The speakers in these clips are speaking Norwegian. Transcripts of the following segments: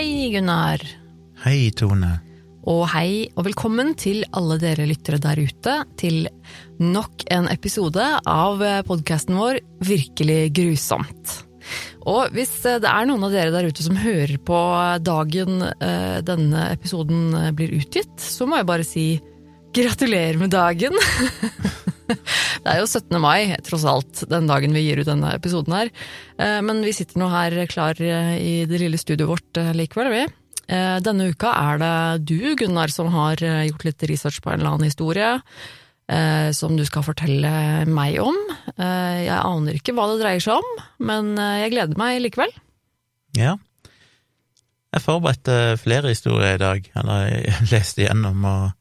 Hei, Gunnar. Hei, Tone. Og hei og velkommen til alle dere lyttere der ute til nok en episode av podkasten vår Virkelig grusomt. Og hvis det er noen av dere der ute som hører på dagen eh, denne episoden blir utgitt, så må jeg bare si gratulerer med dagen! Det er jo 17. mai, tross alt, den dagen vi gir ut denne episoden her. Eh, men vi sitter nå her klar i det lille studioet vårt eh, likevel, vi. Denne uka er det du, Gunnar, som har gjort litt research på en eller annen historie. Som du skal fortelle meg om. Jeg aner ikke hva det dreier seg om, men jeg gleder meg likevel. Ja. Jeg forberedte flere historier i dag, eller jeg leste igjennom og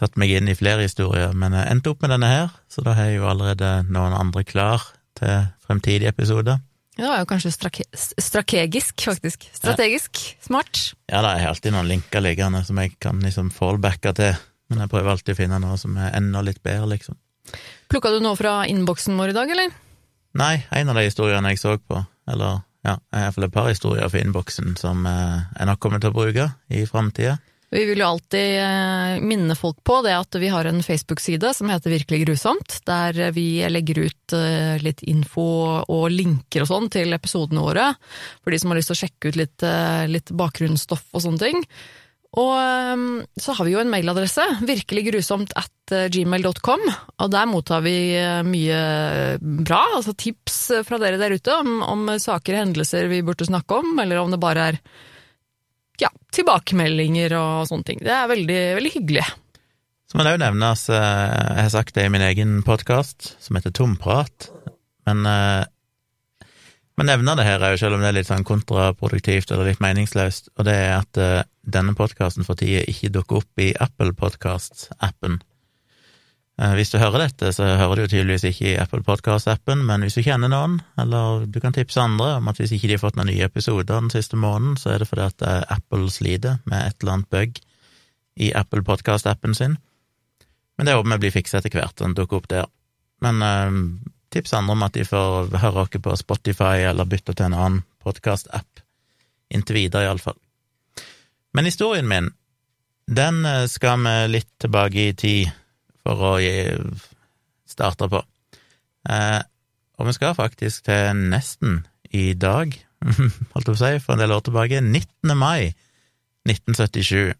satt meg inn i flere historier, men jeg endte opp med denne her, så da har jeg jo allerede noen andre klar til fremtidige episoder. Det var jo kanskje strake strategisk, faktisk. Strategisk. Ja. Smart. Ja, da er alltid noen linker liggende som jeg kan liksom fallbacke til, men jeg prøver alltid å finne noe som er enda litt bedre, liksom. Plukka du noe fra innboksen vår i dag, eller? Nei, en av de historiene jeg så på, eller ja, iallfall et par historier fra innboksen som eh, jeg nok kommer til å bruke i framtida. Vi vil jo alltid eh, minne folk på det at vi har en Facebook-side som heter Virkelig grusomt, der vi legger ut eh, litt info og linker og sånn til episodene våre, for de som har lyst til å sjekke ut litt, eh, litt bakgrunnsstoff og sånne ting. Og så har vi jo en mailadresse, virkeliggrusomt at gmail.com, og der mottar vi mye bra, altså tips fra dere der ute om, om saker og hendelser vi burde snakke om, eller om det bare er ja, tilbakemeldinger og sånne ting. Det er veldig, veldig hyggelig. Så må det òg nevnes, eh, jeg har sagt det i min egen podkast, som heter Tomprat, men man nevner det her, selv om det er litt sånn kontraproduktivt eller litt meningsløst, og det er at uh, denne podkasten for tida ikke dukker opp i Apple Podcasts-appen. Eh, hvis du hører dette, så hører du jo tydeligvis ikke i Apple Podcast-appen, men hvis du kjenner noen, eller du kan tipse andre om at hvis ikke de har fått noen nye episoder den siste måneden, så er det fordi at eh, Apple sliter med et eller annet bug i Apple Podcast-appen sin. Men det håper vi blir fiksa etter hvert, den dukker opp der. Men eh, tips andre om at de får høre oss på Spotify eller bytte til en annen podkast-app. Inntil videre, iallfall. Men historien min, den eh, skal vi litt tilbake i tid for å starte på. Eh, og vi skal faktisk til nesten i dag, holdt jeg på å si, for en del år tilbake, 19. mai 1977.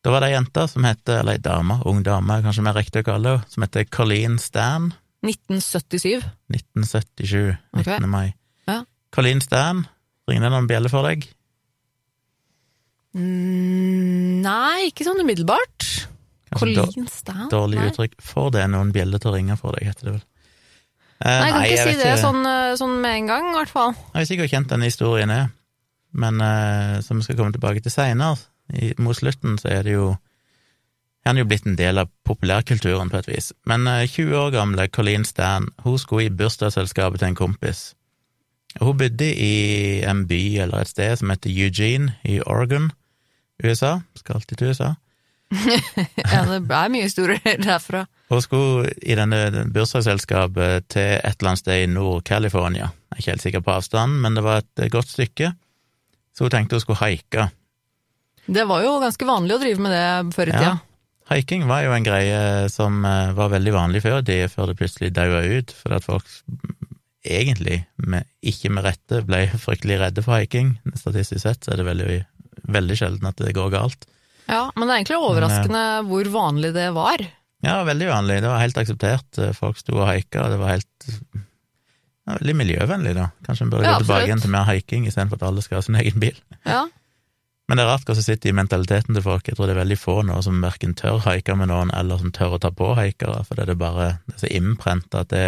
Da var det ei jente som heter, eller ei dame, ung dame, kanskje mer riktig å kalle henne, som heter Colleen Stan. 1977? 1977, 19. Okay. mai. Ja. Colleen Stan, ringer det noen bjelle for deg? Mm, nei, ikke sånn umiddelbart. Colleen Stan? Dårlig uttrykk. Får det noen bjeller til å ringe for deg, heter det vel. Eh, nei, jeg kan nei, ikke jeg si det sånn, eh, sånn, med en gang, i hvert fall. Jeg har sikkert kjent denne historien er, men eh, som vi skal komme tilbake til seinere, mot slutten, så er det jo Han er jo blitt en del av populærkulturen på et vis. Men eh, 20 år gamle Colleen Stan, hun skulle i bursdagsselskapet til en kompis. Hun bodde i en by eller et sted som heter Eugene i Oregon, USA. Skal alltid til USA. ja, det er mye historier derfra. Hun skulle i denne bursdagsselskapet til et eller annet sted i Nord-California. Jeg er ikke helt sikker på avstanden, men det var et godt stykke, så hun tenkte hun skulle haike. Det var jo ganske vanlig å drive med det før i tida. Ja. Haiking var jo en greie som eh, var veldig vanlig før det før det plutselig daua ut, fordi at folk egentlig, med, ikke med rette, ble fryktelig redde for haiking. Statistisk sett så er det veldig, veldig sjelden at det går galt. Ja, men det er egentlig overraskende men, hvor vanlig det var. Ja, veldig vanlig. Det var helt akseptert. Folk sto og haika, det var helt ja, Veldig miljøvennlig, da. Kanskje en bør ja, gå tilbake igjen til mer haiking istedenfor at alle skal ha sin egen bil. Ja. Men det er rart hva som sitter i mentaliteten til folk. Jeg tror det er veldig få nå som verken tør haike med noen, eller som tør å ta på haikere, for det er bare det er så innprenta at det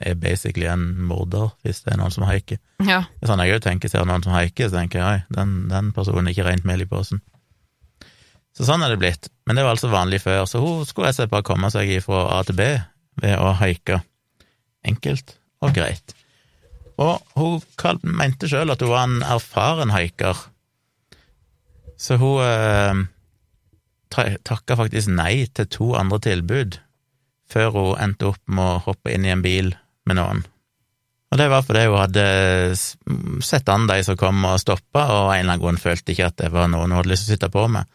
er basically en morder hvis det er noen som haiker. Ja. Sånn jeg òg tenker, ser noen som haiker, så tenker jeg oi, den, den personen er ikke rent mel i posen. Så sånn er det blitt, men det var altså vanlig før, så hun skulle rett og slett bare komme seg fra A til B ved å haike. Enkelt og greit. Og hun mente sjøl at hun var en erfaren haiker, så hun eh, takka faktisk nei til to andre tilbud før hun endte opp med å hoppe inn i en bil med noen. Og det var fordi hun hadde sett an de som kom og stoppa, og en eller annen grunn følte ikke at det var noen hun hadde lyst til å sitte på med.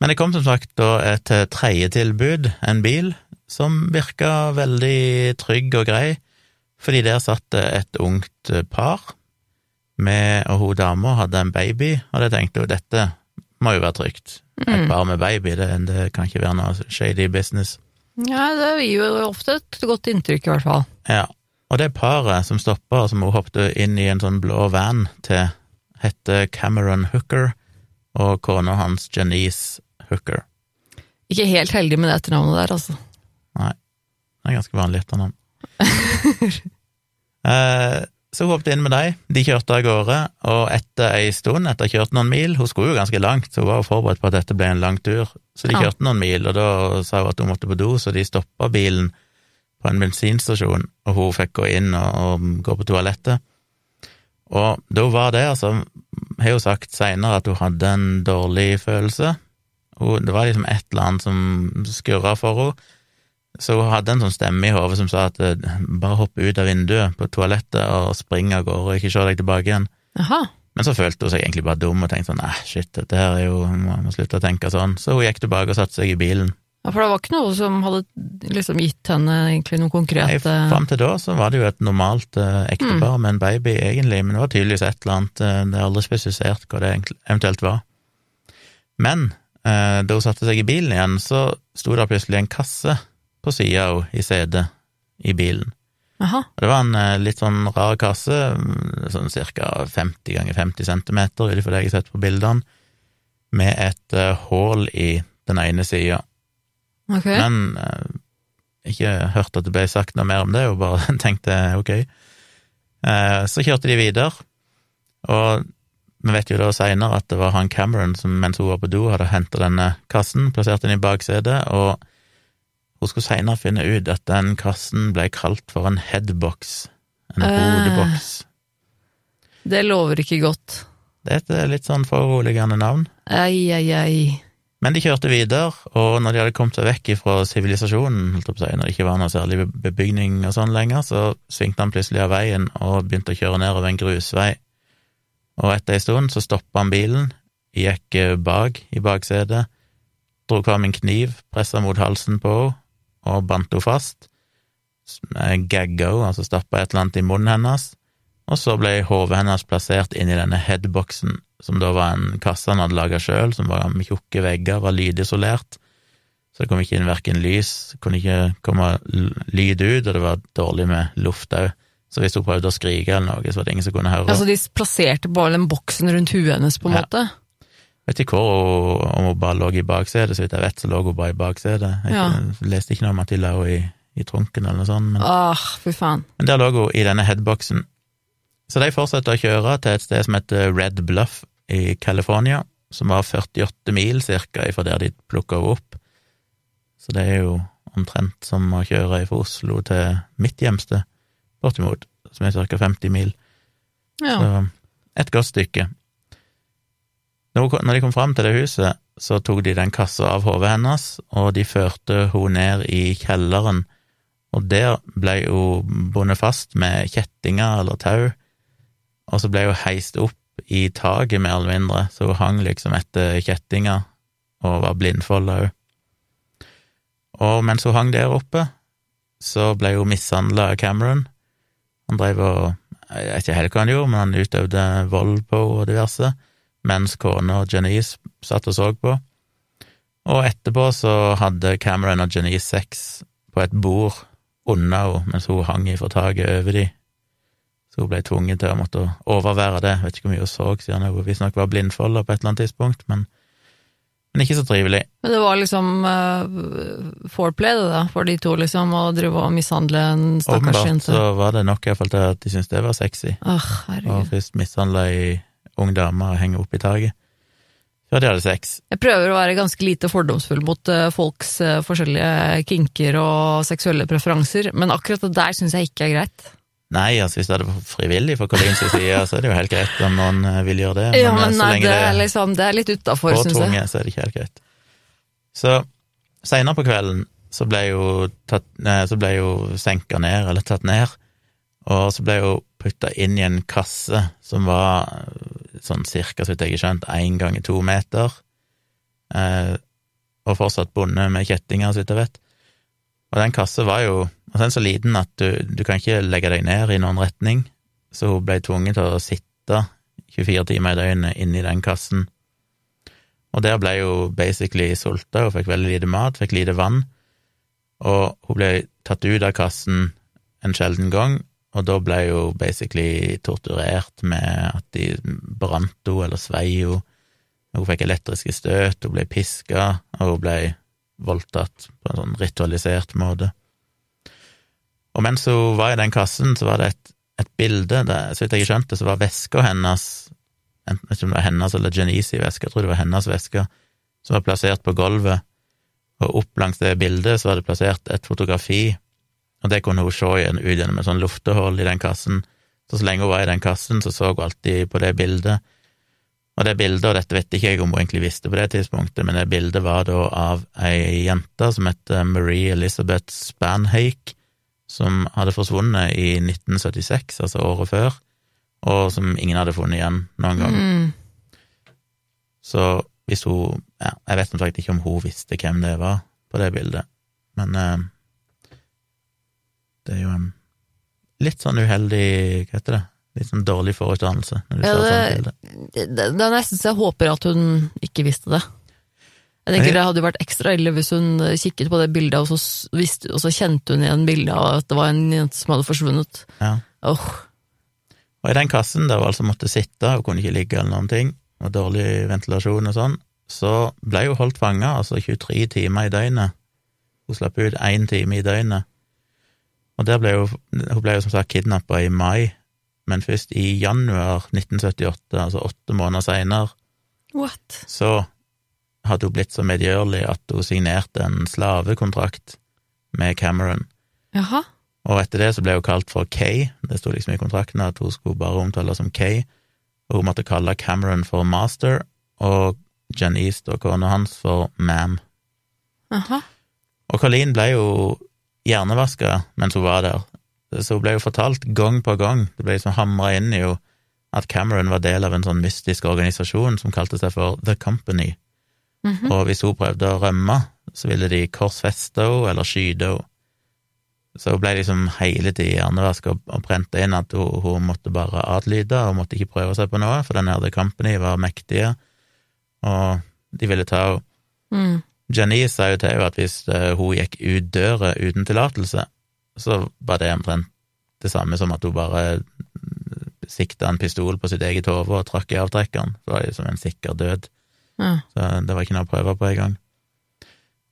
Men det kom som sagt da et eh, tredje tilbud, en bil, som virka veldig trygg og grei, fordi der satt det et ungt eh, par, med, og hun dama hadde en baby, og det tenkte hun, dette må jo være trygt. Et par med baby, det, det kan ikke være noe shady business. Ja, det gir jo ofte et godt inntrykk, i hvert fall. Ja, og det paret som stoppa, som hun hoppet inn i en sånn blå van til, hette Cameron Hooker, og kona hans Janice Hooker. Ikke helt heldig med det etternavnet der, altså. Nei, det er ganske vanlig etternavn. eh, så hun hoppet inn med dem, de kjørte av gårde, og etter ei stund, etter å ha kjørt noen mil, hun skulle jo ganske langt, så hun var jo forberedt på at dette ble en lang tur, så de Ja. kjørte noen mil, og da sa hun at hun måtte på do, så de stoppa bilen på en bensinstasjon, og hun fikk gå inn og, og gå på toalettet. Og da hun var der, så har hun sagt seinere at hun hadde en dårlig følelse. Det var liksom et eller annet som skurra for henne. Så hun hadde en sånn stemme i hodet som sa at eh, bare hopp ut av vinduet på toalettet og spring av gårde, ikke se deg tilbake igjen. Jaha. Men så følte hun seg egentlig bare dum og tenkte sånn æh, shit, dette her er jo man må, slutte å tenke sånn. Så hun gikk tilbake og satte seg i bilen. Ja, for det var ikke noe som hadde liksom gitt henne egentlig noe Nei, konkret eh, Fram til da så var det jo et normalt eh, ektepar med en baby, egentlig, men det var tydeligvis et eller annet eh, Det er aldri spesifisert hva det eventuelt var. Men da hun satte seg i bilen igjen, så sto det plutselig en kasse på sida henne i setet i bilen. Aha. Og det var en eh, litt sånn rar kasse, mm, sånn cirka 50 ganger 50 cm, ut ifra det jeg har sett på bildene, med et eh, hull i den ene sida. Okay. Men eh, ikke hørt at det ble sagt noe mer om det, og bare tenkte ok. Eh, så kjørte de videre, og vi vet jo da seinere at det var han Cameron som mens hun var på do, hadde henta denne kassen, plassert den i baksetet, og hun skulle seinere finne ut at den kassen ble kalt for en headbox, en Eh. hodeboks. Det lover ikke godt. Det er et litt sånn foruroligende navn. Ei, ei, ei. Men de kjørte videre, og når de hadde kommet seg vekk fra sivilisasjonen, når det ikke var noe særlig bebygning og sånn lenger, så svingte han plutselig av veien og begynte å kjøre nedover en grusvei. Og etter ei stund så stoppa han bilen, gikk eh, bak i baksetet, dro fram en kniv, pressa mot halsen på henne og bandt henne fast. Gagga henne, altså stappa et eller annet i munnen hennes, og så ble hodet hennes plassert inn i denne headboxen, som da var en kasse han hadde laga sjøl, som var med tjukke vegger, var lydisolert, så det kom ikke inn verken lys, kunne ikke komme lyd ut, og det var dårlig med luft òg. Så hvis hun prøvde å skrike eller noe, så var det ingen som kunne høre. Altså, de plasserte bare den boksen rundt huet hennes, på en Ja. måte? vet ikke hvor om hun bare lå i baksetet, så vidt jeg vet, så lå hun bare i baksetet. Jeg Ja. leste ikke noe om at de la henne i, i trunken eller noe sånt, men Åh, fy faen. Men der lå hun i denne headboxen. Så de fortsatte å kjøre til et sted som heter Red Bluff i California, som var 48 mil cirka fra der de plukka henne opp. Så det er jo omtrent som å kjøre fra Oslo til mitt hjemsted, bortimot, som er ca. 50 mil. Ja. Så et godt stykke. Når de kom fram til det huset, så tok de den kassa av hodet hennes, og de førte hun ned i kjelleren, og der ble hun bundet fast med kjettinger eller tau, og så ble hun heist opp i taket, mer eller mindre, så hun hang liksom etter kjettinger og var blindfolda òg. Og mens hun hang der oppe, så ble hun mishandla av Cameron. Han drev og Jeg vet ikke helt hva han gjorde, men han utøvde vold på og diverse, mens kona og Janice satt og så på. Og etterpå så hadde Cameron og Janice sex på et bord under henne, mens hun hang ifra taket over de. Så hun ble tvunget til å måtte overvære det. Jeg Vet ikke hvor mye hun så, siden hun visstnok var blindfolda på et eller annet tidspunkt, men, men ikke så trivelig. Men det var liksom uh, foreplay, det da, for de to, liksom, å drive og mishandle en stakkars Åpenbart så var det nok iallfall til at de syntes det var sexy. Åh, Og først mishandla ei ung dame og henge opp i taket. Før de hadde sex. Jeg prøver å være ganske lite fordomsfull mot eh, folks eh, forskjellige kinker og seksuelle preferanser, men akkurat det der syns jeg ikke er greit. Nei, altså hvis det vært frivillig fra Collins side, så er det jo helt greit om noen eh, vil gjøre det. ja, eh, men så nei, lenge det er er liksom, det er litt utafor, syns jeg. tunge, så er det ikke helt greit. Så seinere på kvelden så ble jo tatt, nei, så ble jo senka ned, eller tatt ned, Og så ble jo putta inn i en kasse som var eh, sånn cirka, så vidt jeg har skjønt, én ganger to meter, eh, og fortsatt bundet med kjettinger, så vidt jeg vet. Og den kassa var jo altså den så liten at du, du kan ikke legge deg ned i noen retning, så hun ble tvunget til å sitte 24 timer i døgnet inni den kassen. Og der ble hun basically sulta, hun fikk veldig lite mat, fikk lite vann, og hun ble tatt ut av kassen en sjelden gang, og da ble hun basically torturert med at de brant henne eller svei henne. Hun fikk elektriske støt, hun ble piska, og hun ble voldtatt på en sånn ritualisert måte. Og mens hun var i den kassen, så var det et, et bilde der, så vidt jeg skjønte, så var veska hennes enten ikke om det var hennes eller Genisi-veska, jeg tror det var hennes veske, som var plassert på gulvet, og opp langs det bildet så var det plassert et fotografi og det kunne hun se igjen ut gjennom et sånn luftehull i den kassen. Så så lenge hun var i den kassen, så så hun alltid på det bildet. Og det bildet, og dette vet ikke jeg om hun egentlig visste på det tidspunktet, men det bildet var da av ei jente som het Marie Elizabeth Spanhake, som hadde forsvunnet i 1976, altså året før, og som ingen hadde funnet igjen noen gang. Mm. Så hvis hun ja, Jeg vet som sagt ikke om hun visste hvem det var på det bildet, men eh, det er jo en litt sånn uheldig Hva heter det? Litt sånn dårlig forutdannelse. Når du Ja, ser det- sånn bilde. Det, det er nesten så jeg håper at hun ikke visste det. Jeg tenker Det hadde vært ekstra ille hvis hun kikket på det bildet, og så, visste, og så kjente hun igjen bildet av at det var en jente som hadde forsvunnet. Ja. Åh, Og i den kassen der hun altså måtte sitte hun kunne ikke ligge eller noen ting, og dårlig ventilasjon og sånn, så ble hun holdt fanga, altså 23 timer i døgnet. Hun slapp ut én time i døgnet. Og der ble hun, hun ble jo som sagt kidnappa i mai, men først i januar 1978, altså åtte måneder seinere, what? så hadde hun blitt så medgjørlig at hun signerte en slavekontrakt med Cameron. Jaha. Og etter det så ble hun kalt for Kay, det sto liksom i kontrakten at hun skulle bare omtales som Kay, og hun måtte kalle Cameron for master, og Janice, da kona hans, for ma'am. Og Colleen ble jo hjernevaska mens hun var der, så hun ble jo fortalt gang på gang, det ble liksom hamra inn i henne, at Cameron var del av en sånn mystisk organisasjon som kalte seg for The Company, Mhm. og hvis hun prøvde å rømme, så ville de korsfeste henne eller skyte henne. Så hun ble liksom hele tida hjernevaska og, brente inn at hun, hun måtte bare adlyde og måtte ikke prøve seg på noe, for den her Company var mektige, og de ville ta henne. Mm. Janice sa jo til henne at hvis eh, hun gikk ut døra uten tillatelse, så var det omtrent det samme som at hun bare sikta en pistol på sitt eget hode og trakk i avtrekkeren. Det var liksom som en sikker død. Ja. Så det var ikke noe å prøve på engang.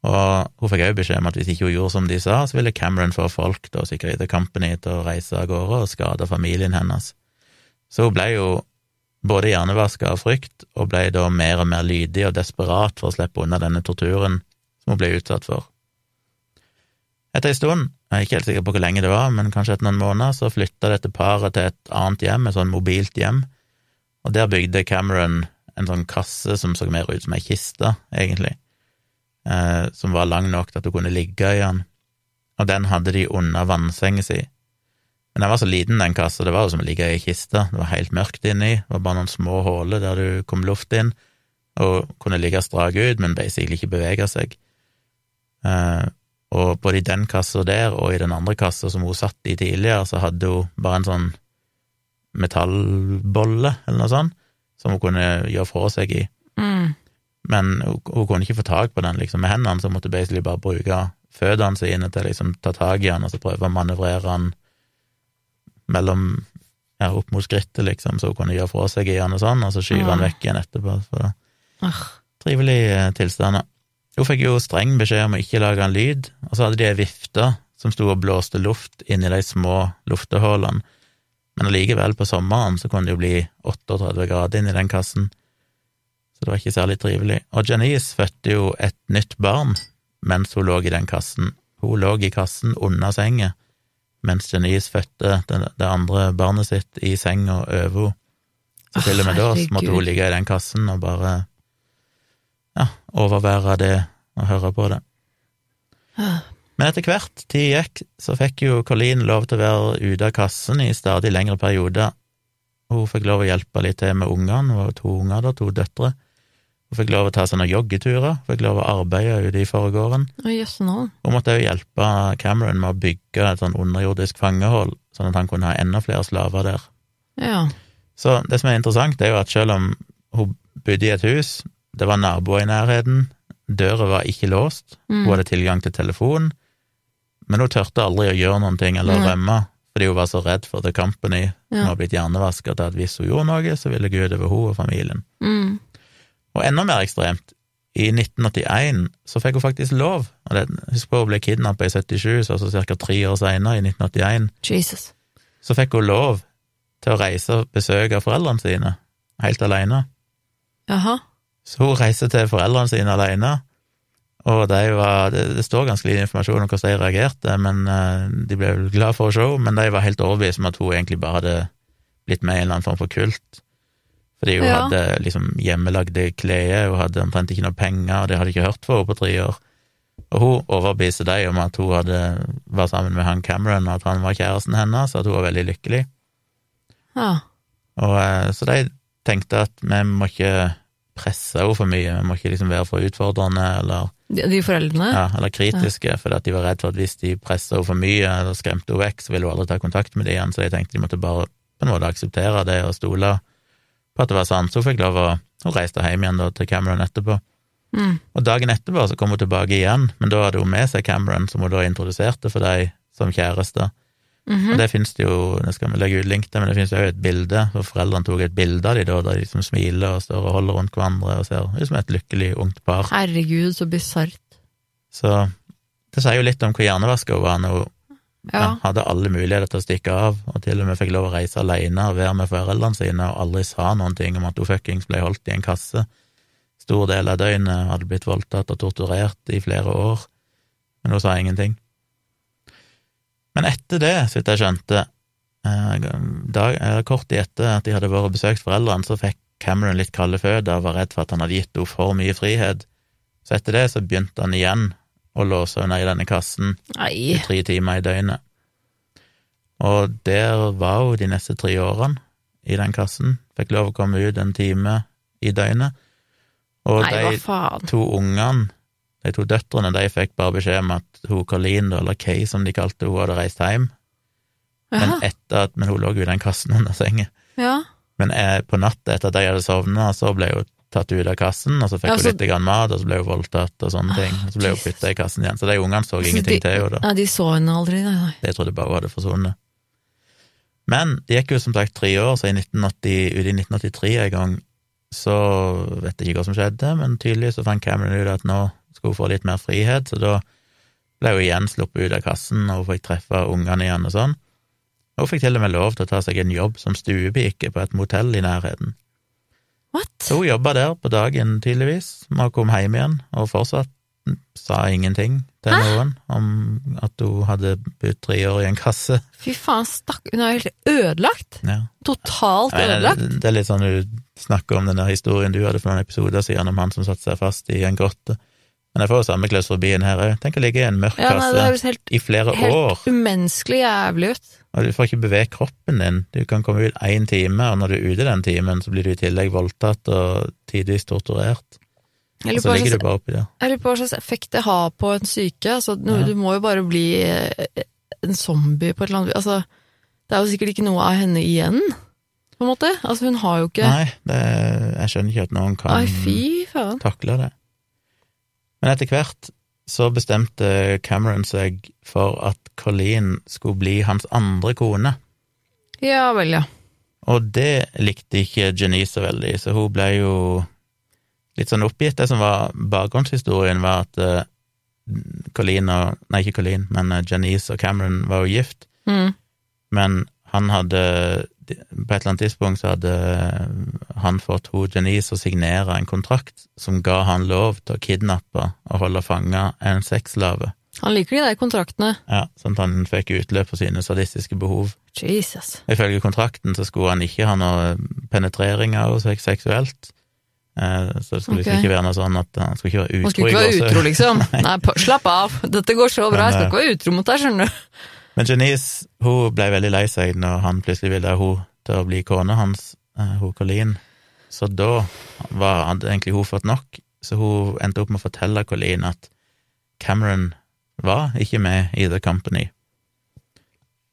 Og hun fikk også beskjed om at hvis ikke hun gjorde som de sa, så ville Cameron få folk, da sikkert sikre The Company, til å reise av gårde og skade familien hennes. Så hun ble jo både hjernevaska av frykt, og ble da mer og mer lydig og desperat for å slippe unna denne torturen som hun ble utsatt for. Etter en stund, jeg er ikke helt sikker på hvor lenge det var, men kanskje etter noen måneder, så flytta dette paret til et annet hjem, et sånn mobilt hjem, og der bygde Cameron en sånn kasse som så mer ut som ei kiste, egentlig, eh, som var lang nok til at du kunne ligge i den, og den hadde de under vannsenga si. Men den var så liten, den kassa, det var jo som å ligge i ei kiste, det var helt mørkt inni, det var bare noen små huller der du kom luft inn, og kunne ligge strak ut, men basically ikke bevege seg. Eh, og både i den kassa der og i den andre kassa som hun satt i tidligere, så hadde hun bare en sånn metallbolle, eller noe sånt, som hun kunne gjøre fra seg i. Mm. Men hun, hun kunne ikke få tak på den liksom med hendene, så hun måtte basically bare bruke føttene sine til å liksom ta tak i den, og så prøve å manøvrere den mellom ja, opp mot skrittet, liksom, så hun kunne gjøre fra seg i den og sånn, og så skyve den Ah. vekk igjen etterpå. Så Ah. trivelige tilstander. Hun fikk jo streng beskjed om å ikke lage en lyd, og så hadde de ei vifte som sto og blåste luft inn i de små luftehullene, men allikevel, på sommeren så kunne det jo bli 38 grader inn i den kassen, så det var ikke særlig trivelig. Og Janice fødte jo et nytt barn mens hun lå i den kassen. Hun lå i kassen under senga, mens Janice fødte det, andre barnet sitt i senga over henne. Så til og med da måtte hun ligge i den kassen og bare ja, overvære det og høre på det. Men etter hvert tid gikk, så fikk jo Colleen lov til å være ute av kassen i stadig lengre perioder. Hun fikk lov å hjelpe litt til med ungene, hun har to unger da, to døtre. Hun fikk lov å ta sånne joggeturer, fikk lov å arbeide ute i forgården. Hun måtte også hjelpe Cameron med å bygge et sånn underjordisk fangehold, sånn at han kunne ha enda flere slaver der. Ja. Så det som er interessant, det er jo at selv om hun bodde i et hus, det var naboer i nærheten, døra var ikke låst, Mm. hun hadde tilgang til telefon, men hun tørte aldri å gjøre noen ting eller Nei. rømme, fordi hun var så redd for The Company, som Ja. var blitt hjernevaska til at hvis hun gjorde noe, så ville det gå utover og familien. Mm. Og enda mer ekstremt, i 1981 så fikk hun faktisk lov, og det, husk på hun ble kidnappa i 77, så altså ca. tre år seinere, i 1981, Jesus. så fikk hun lov til å reise og besøke foreldrene sine, helt alene. Så hun reiste til foreldrene sine alene, og de var, det, det står ganske lite informasjon om hvordan de reagerte, men eh, de ble vel glad for å se men de var helt overbevist om at hun egentlig bare hadde blitt med i en eller annen form for kult. Fordi hun Ja. hadde liksom hjemmelagde klær, hun hadde omtrent ikke noe penger, og det hadde ikke hørt for henne på tre år. Og hun overbeviste dem om at hun hadde, var sammen med han Cameron, og at han var kjæresten hennes, og at hun var veldig lykkelig. Ja. Og, eh, så de tenkte at vi må ikke presse henne for mye, vi må ikke liksom være for utfordrende eller, De, foreldrene? ja, eller kritiske, for at de var redd for at hvis de pressa henne for mye eller skremte henne vekk, så ville hun aldri ta kontakt med dem igjen, så jeg tenkte de måtte bare på en måte akseptere det og stole på at det var sant. Så hun fikk lov å Hun reiste hjem igjen da til Cameron etterpå. Mm. Og dagen etterpå så kom hun tilbake igjen, men da hadde hun med seg Cameron, som hun da introduserte for dem som kjæreste. Mhm. Og det finnes det jo, det skal vi legge ut link til, men det finnes jo et bilde, for foreldrene tok et bilde av de da, der de liksom smiler og står og holder rundt hverandre og ser ut som et lykkelig ungt par. Herregud, så bisart. Så det sier jo litt om hvor hjernevaska hun var når hun Ja. hadde alle muligheter til å stikke av, og til og med fikk lov å reise alene og være med foreldrene sine, og aldri sa noen ting om at hun fuckings ble holdt i en kasse stor del av døgnet, hadde blitt voldtatt og torturert i flere år, men hun sa ingenting. Men etter det, så vidt jeg skjønte, eh, dag, eh, kort tid etter at de hadde vært og besøkt foreldrene, så fikk Cameron litt kalde føtter og var redd for at han hadde gitt henne for mye frihet. Så etter det så begynte han igjen å låse henne i denne kassen i tre timer i døgnet. Og der var hun de neste tre årene, i den kassen. Fikk lov å komme ut en time i døgnet. Og Nei, de to ungene, de to døtrene, de fikk bare beskjed om at hun Colleen, eller Kay som de kalte hun hadde reist hjem. Men etter at, men hun lå jo i den kassen under senga. Ja. Men eh, på natta etter at de hadde sovna, så ble hun tatt ut av kassen, og så fikk Ja, hun litt grann mat, og så ble hun voldtatt og sånne ting. Og så ble hun putta i kassen igjen. Så de ungene så Så ingenting de- til henne da. Nei, de så henne aldri, nei. nei. Jeg trodde bare hun hadde forsvunnet. Men det gikk jo som sagt tre år, så i 1980, ut i 1983 en gang, så vet jeg ikke hva som skjedde, men tydelig så fant Cameron ut at nå skulle hun få litt mer frihet, så da ble hun igjen sluppet ut av kassen, og hun fikk treffe ungene igjen og sånn. Og hun fikk til og med lov til å ta seg en jobb som stuepike på et motell i nærheten. What? Så hun jobba der på dagen, tydeligvis, med å komme hjem igjen, og fortsatt sa ingenting til Hæ? noen om at hun hadde bodd tre år i en kasse. Fy faen, stakk Hun er helt ødelagt. Ja. Totalt ødelagt. det, det er litt sånn du snakker om den der historien du hadde for noen episoder siden om han som satte seg fast i en grotte. Men jeg får jo samme klaustrofobien her òg. Tenk å ligge i en mørk Ja, nei, kasse høres helt, i flere år, helt umenneskelig jævlig ut. og du får ikke bevege kroppen din. Du kan komme ut én time, og når du er ute den timen, så blir du i tillegg voldtatt og tidvis torturert. Og så ligger du bare oppi der. jeg lurer på hva slags effekt det har på en syke. Altså, Ja. Du må jo bare bli eh, en zombie på et eller annet altså, Det er jo sikkert ikke noe av henne igjen, på en måte. Altså, hun har jo ikke Nei, det, jeg skjønner ikke at noen kan Ai, takle det. Men etter hvert så bestemte Cameron seg for at Colleen skulle bli hans andre kone. Ja vel, ja. Og det likte ikke Janice så veldig, så hun ble jo litt sånn oppgitt. Det som var bakgrunnshistorien, var at eh, Colleen og Nei, ikke Colleen, men eh, Janice og Cameron var jo gift, Mm. men han hadde På et eller annet tidspunkt så hadde han fått hun Janice å signere en kontrakt som ga han lov til å kidnappe og holde fanga en sexslave. Han liker de der kontraktene. Ja, sånn at han fikk utløp for sine sadistiske behov. Jesus. Ifølge kontrakten så skulle han ikke ha noe penetrering av seg seksuelt, Eh, Så det skulle liksom ikke være noe sånn at han skulle ikke være utro. Han skulle ikke være utro, liksom. Nei, slapp av, dette går så bra, jeg skal ikke være utro mot deg, skjønner du. Men Janice hun ble veldig lei seg når han plutselig ville ha hun til å bli kona hans, eh, hun Colleen. Så da var, egentlig hun fått nok, så hun endte opp med å fortelle Colleen at Cameron var ikke med i The Company.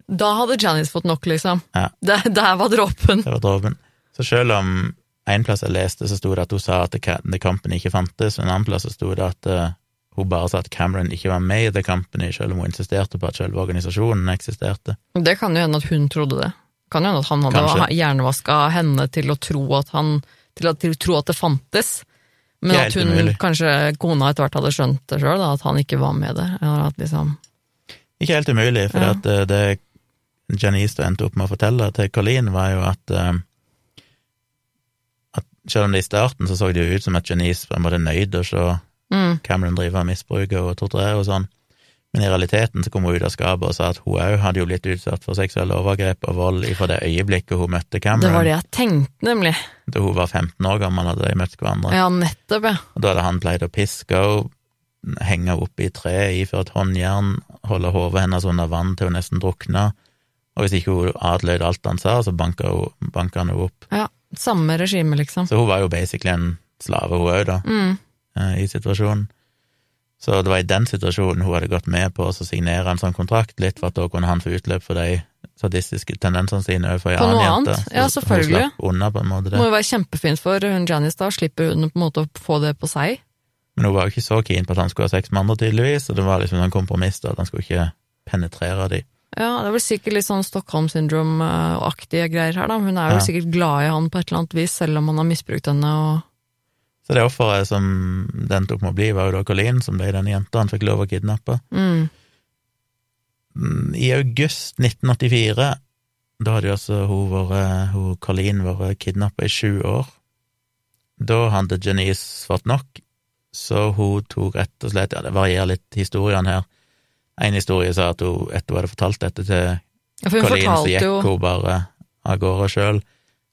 Da hadde Janice fått nok, liksom. Ja. Det, der var dråpen. Det var dråpen. Så selv om en plass jeg leste, så sto det at hun sa at The Company ikke fantes, og en annen plass så sto det at eh, hun bare sa at Cameron ikke var med i The Company, selv om hun insisterte på at selve organisasjonen eksisterte. Det kan jo hende at hun trodde det. Kan jo hende at han hadde Kanskje. hjernevaska henne til å tro at han til å, til å tro at det fantes. Men at hun, umulig. kanskje kona etter hvert hadde skjønt det sjøl, at han ikke var med det. Eller at liksom Ikke helt umulig, for Ja. at eh, det Janice endte opp med å fortelle til Colleen, var jo at, eh, at selv om det i starten så så det jo ut som at Janice var nøyd å se mm, Cameron driver og misbruker og torturerer og sånn, men i realiteten så kom hun ut av skapet og sa at hun òg hadde jo blitt utsatt for seksuelle overgrep og vold fra det øyeblikket hun møtte Det var det jeg tenkte, nemlig. Da hun var 15 år gammel, hadde de møtt hverandre. Ja, nettopp, ja. Og da hadde han pleid å piske henne, henge henne oppe i treet, iføre et håndjern, holde hodet hennes under vann til hun nesten drukna, og hvis ikke hun adlød alt han sa, så banka, hun, banka han henne opp. ja. Samme regime, liksom. Så hun var jo basically en slave, hun òg, da, Mm. Eh, i situasjonen. Så det var i den situasjonen hun hadde gått med på å signere en sånn kontrakt, litt for at da kunne han få utløp for de sadistiske tendensene sine overfor ei annen jente. annet? Ja, selvfølgelig. Unna måte Det må jo være kjempefint for hun Janice, da. Slipper hun på en måte å få det på seg. Men hun var jo ikke så keen på at han skulle ha sex med andre, tydeligvis, og det var liksom en kompromiss da, at han skulle ikke penetrere de. Ja, det er vel sikkert litt sånn Stockholm syndrome-aktige greier her, da. Hun er vel Ja. sikkert glad i han på et eller annet vis, selv om han har misbrukt henne og Så det offeret som det endte opp med å bli, var jo da Colleen, som ble den jenta han fikk lov å kidnappe. mm. Mm, I august 1984, da hadde jo altså hun vært, hun Colleen vært kidnappa i sju år. Da hadde Janice fått nok, så hun tok rett og slett Ja, det varierer litt historiene her. En historie sa at hun, etter hun hadde fortalt dette til Ja, Colleen, så gikk jo hun bare av gårde sjøl.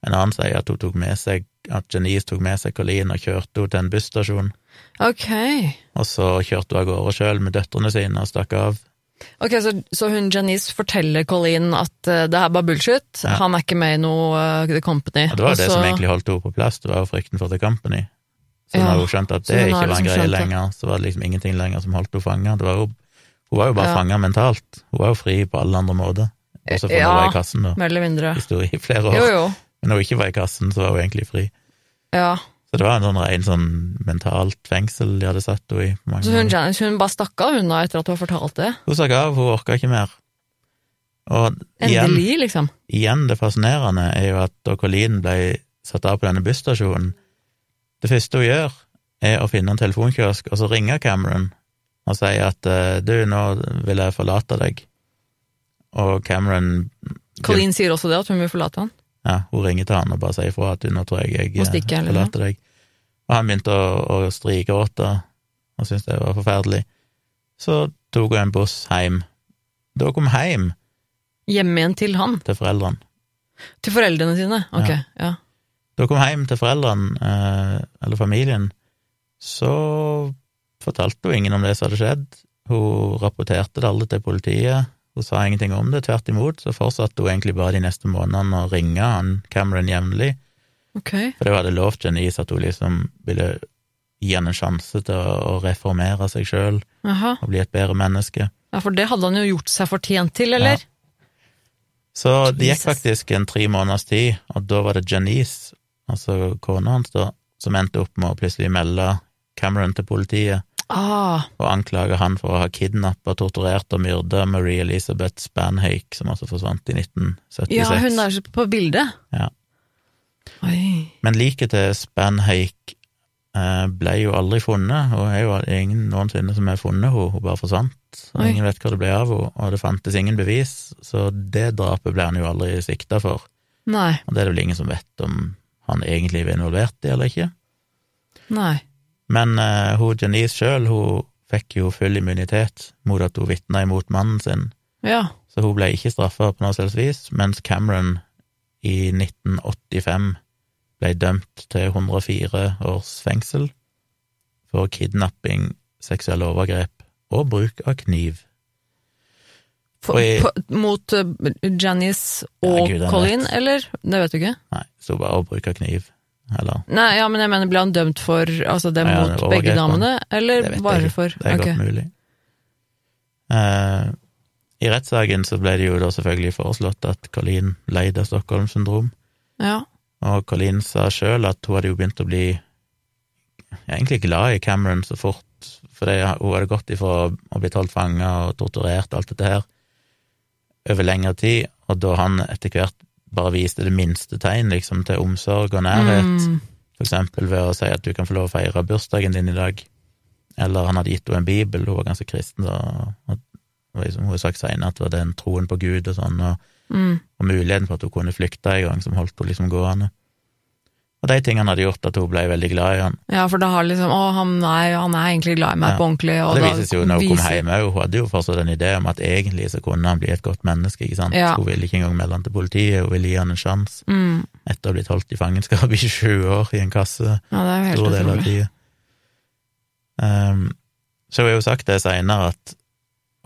En annen sier at hun tok med seg at Janice tok med seg Colleen og kjørte henne til en busstasjon. Ok. Og så kjørte hun av gårde sjøl med døtrene sine og stakk av. Ok, så, så hun Janice forteller Colleen at uh, det her bare bullshit, Ja. han er ikke med i noe uh, The Company. Og det var Også... Det som egentlig holdt henne på plass, det var jo frykten for The Company. Så Ja, når hun skjønte at det ikke var en liksom greie lenger, så var det liksom ingenting lenger som holdt henne fanga. Var Hun var jo bare Ja. fanga mentalt. Hun var jo fri på alle andre måter. Også for Ja. var. Mer eller mindre. I flere år. Jo, jo. Men når hun ikke var i kassen, så var hun egentlig fri. Ja. Så det var en sånn rein sånn mentalt fengsel de hadde satt henne i. Så hun. Janice hun bare stakk av hun da, etter at hun har fortalt det? Hun stakk av, hun orka ikke mer. Og igjen, Endelig, liksom. igjen det fascinerende er jo at da Colleen ble satt av på denne busstasjonen, det første hun gjør, er å finne en telefonkiosk og så ringe Cameron og si at eh, du, nå vil jeg forlate deg. Og Cameron Colleen sier også det, at hun vil forlate han. Ja, hun ringer til han og bare sier ifra at nå tror jeg jeg eh, forlater deg. Og han begynte å, å strigråte og syntes det var forferdelig. Så tok hun en buss hjem. Da hun kom hjem Hjem igjen til han. til foreldrene Til foreldrene sine. Ok, Ja. ja. Da hun kom hjem til foreldrene, eh, eller familien, så fortalte hun ingen om det som hadde skjedd. Hun rapporterte det aldri til politiet. Hun sa ingenting om det. Tvert imot så fortsatte hun egentlig bare de neste månedene å ringe han Cameron jevnlig, Okay. for det hun hadde lovt Janice at hun liksom ville gi han en sjanse til å, reformere seg sjøl og bli et bedre menneske. Ja, for det hadde han jo gjort seg fortjent til, eller? Så det gikk faktisk en tre måneders tid, og da var det Janice, altså kona hans, da, som endte opp med å plutselig melde Cameron til politiet Ah, og anklage han for å ha kidnappa, torturert og myrda Marie Elisabeth Spanhake, som altså forsvant i 1976. ja, hun er på bildet. Ja. Oi. Men liket til Spanhake eh, ble jo aldri funnet, og er jo ingen noensinne som har funnet henne, hun bare forsvant. Og ingen vet hva det ble av henne, og det fantes ingen bevis, så det drapet ble han jo aldri sikta for. Nei. Og det er det vel ingen som vet om han egentlig var involvert i eller ikke. Nei. Men uh, hun Janice sjøl, hun fikk jo full immunitet mot at hun vitna imot mannen sin, Ja. så hun ble ikke straffa på noe selvs vis, mens Cameron i 1985 ble dømt til 104 års fengsel for kidnapping, seksuelle overgrep og bruk av kniv. For, i- på, mot uh, Janice og Ja, Gud, Colin, eller? Det vet du ikke? Nei, så bare å bruke kniv. Eller Nei, ja, men jeg mener, ble han dømt for altså det Ja, mot det begge damene, eller jeg bare for Det er okay. godt mulig. Eh, I rettssaken så ble det jo da selvfølgelig foreslått at Colleen leide av Stockholm syndrom, Ja. og Colleen sa sjøl at hun hadde jo begynt å bli egentlig glad i Cameron så fort, for hun hadde gått ifra å bli holdt fanga og torturert og alt dette her over lengre tid, og da han etter hvert bare viste det minste tegn liksom til omsorg og nærhet, Mm. for eksempel ved å si at du kan få lov å feire bursdagen din i dag, eller han hadde gitt henne en bibel, hun var ganske kristen da, og liksom, hun har sagt senere at det var den troen på Gud og sånn, og, Mm. og muligheten for at hun kunne flykte en gang, som holdt henne liksom gående. Og de tingene hadde gjort at hun ble veldig glad i han. Ja, for da har liksom Å, han er, han er egentlig glad i meg Ja. på ordentlig, og, Og det da vises jo når hun kom hjem òg, hun hadde jo fortsatt en idé om at egentlig så kunne han bli et godt menneske, ikke sant. Ja. Hun ville ikke engang melde han til politiet, hun ville gi han en sjanse, Mm. etter å ha blitt holdt i fangenskap i sju år i en kasse. Ja, det er jo helt stor del av tida. Um, så hun har jo sagt det seinere, at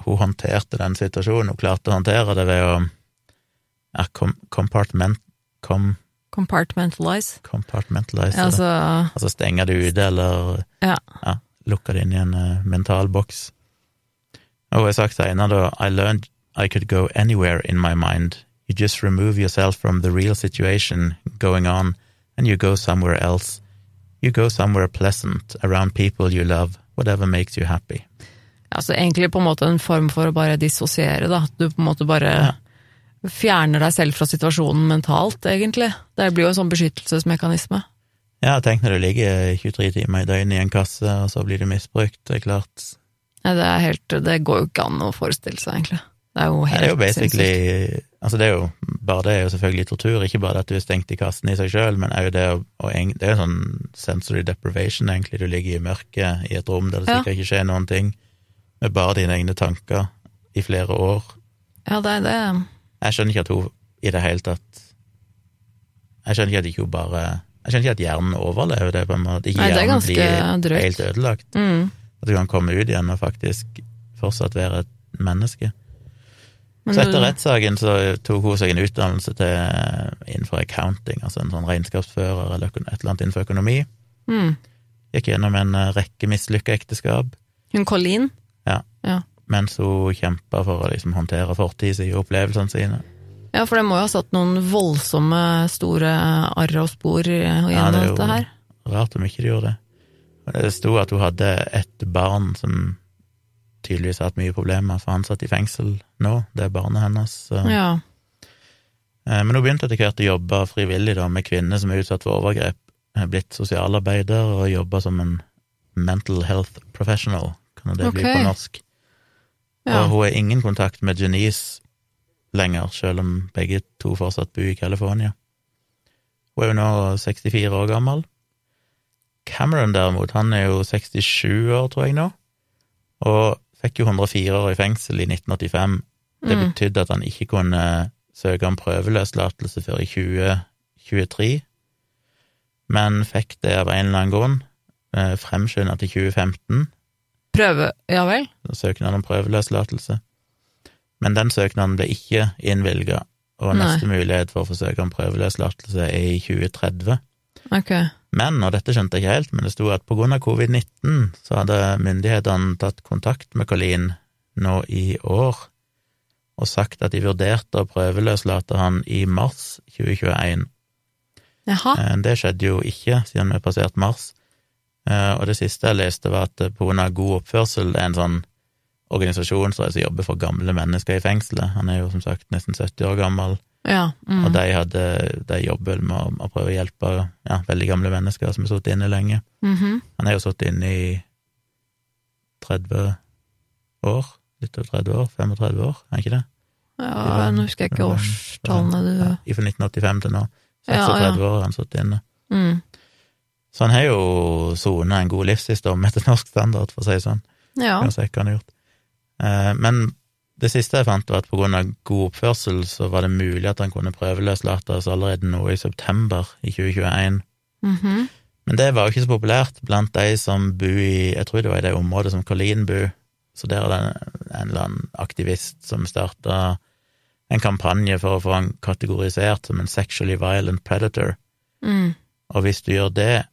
hun håndterte den situasjonen. Hun klarte å håndtere det ved å ja, kom, kompartment... kom, Compartmentalize. compartmentalize altså, Altså Altså stenge det ute, eller Ja. lukke det inn i en uh, mental boks. Og jeg har sagt senere, da I learned I could go anywhere in my mind. You just remove yourself from the real situation going on, and you go somewhere else. You go somewhere pleasant, around people you love, whatever makes you happy. Altså egentlig på en måte en form for å bare dissosiere, da. Du på en måte bare Ja. Fjerner deg selv fra situasjonen mentalt, egentlig. Det blir jo en sånn beskyttelsesmekanisme. Ja, tenk når du ligger 23 timer i døgnet i en kasse, og så blir du misbrukt. Det er klart Nei, det er helt Det går jo ikke an å forestille seg, egentlig. Det er jo Det helt er jo basically. Altså, det er jo Bare det er jo selvfølgelig tortur. Ikke bare at du er stengt i kassen i seg sjøl, men òg det å Det er jo sånn sensory deprivation, egentlig. Du ligger i mørket i et rom der det Ja. sikkert ikke skjer noen ting, med bare dine egne tanker i flere år. Ja, det er det. Jeg skjønner ikke at hun i det hele tatt Jeg skjønner ikke at ikke hun bare Jeg skjønner ikke at hjernen overlever det, på en måte. Ikke Nei, det er hjernen blir drøyt. helt ødelagt. Mm. At du kan komme ut igjen og faktisk fortsatt være et menneske. Men Så etter rettssaken så tok hun seg en utdannelse til innenfor accounting, altså en sånn regnskapsfører eller et eller annet innenfor økonomi. Mm. Gikk gjennom en eh, rekke mislykka ekteskap, Hun Colleen? Mens hun kjempa for å liksom håndtere fortida si og opplevelsene sine. Ja, for det må jo ha satt noen voldsomme, store arr og spor i- gjennom Ja, det dette her. Rart om ikke de gjorde det. Det sto at hun hadde et barn som tydeligvis har hatt mye problemer, for han satt i fengsel nå, det er barnet hennes. Ja. Eh, Men hun begynte etter hvert å jobbe frivillig da, med kvinner som er utsatt for overgrep. Hun er blitt sosialarbeider og jobba som en mental health professional, kan det bli på norsk. Ja. Og hun har ingen kontakt med Janice lenger, selv om begge to fortsatt bor i California. Hun er jo nå 64 år gammel. Cameron derimot, han er jo 67 år, tror jeg nå, og fikk jo 104 år i fengsel i 1985. Det Mm. betydde at han ikke kunne søke om prøveløslatelse før i 2023, men fikk det av en eller annen grunn eh, fremskynda til 2015 Prøve Ja vel? Søknaden om prøveløslatelse. Men den søknaden ble ikke innvilga, og Nei. neste mulighet for å få søke om prøveløslatelse er i 2030. Okay. Men, og dette skjønte jeg ikke helt, men det sto at på grunn av covid-19 så hadde myndighetene tatt kontakt med Colleen nå i år og sagt at de vurderte å prøveløslate han i mars 2021. Jaha. Eh, Det skjedde jo ikke siden vi passerte mars. Eh, Og det siste jeg leste, var at pga. grunn av god oppførsel er en sånn organisasjon som altså jobber for gamle mennesker i fengselet. Han er jo som sagt nesten 70 år gammel, Ja. Mm. og de, hadde, de jobber med å, å prøve å hjelpe ja, veldig gamle mennesker som har sittet inne lenge. Mhm. Han er jo sittet inne i 30 år, litt over 30 år, 35 år, er han ikke det? Ja, nå husker jeg ikke årstallene du Ja, Fra 1985 til nå. Ja, 36 ja. år har han sittet inne. mm. Så han har jo sona en god livshistorie etter norsk standard, for å si det sånn. Ja. Kan hva han har gjort. Eh, Men det siste jeg fant, var at på grunn av god oppførsel så var det mulig at han kunne prøveløslates allerede nå i september i 2021. Mhm. Men det var jo ikke så populært blant de som bor i Jeg tror det var i det området som Colleen bor. Så der er det en eller annen aktivist som starta en kampanje for å få han kategorisert som en sexually violent predator. Mm. Og hvis du gjør det,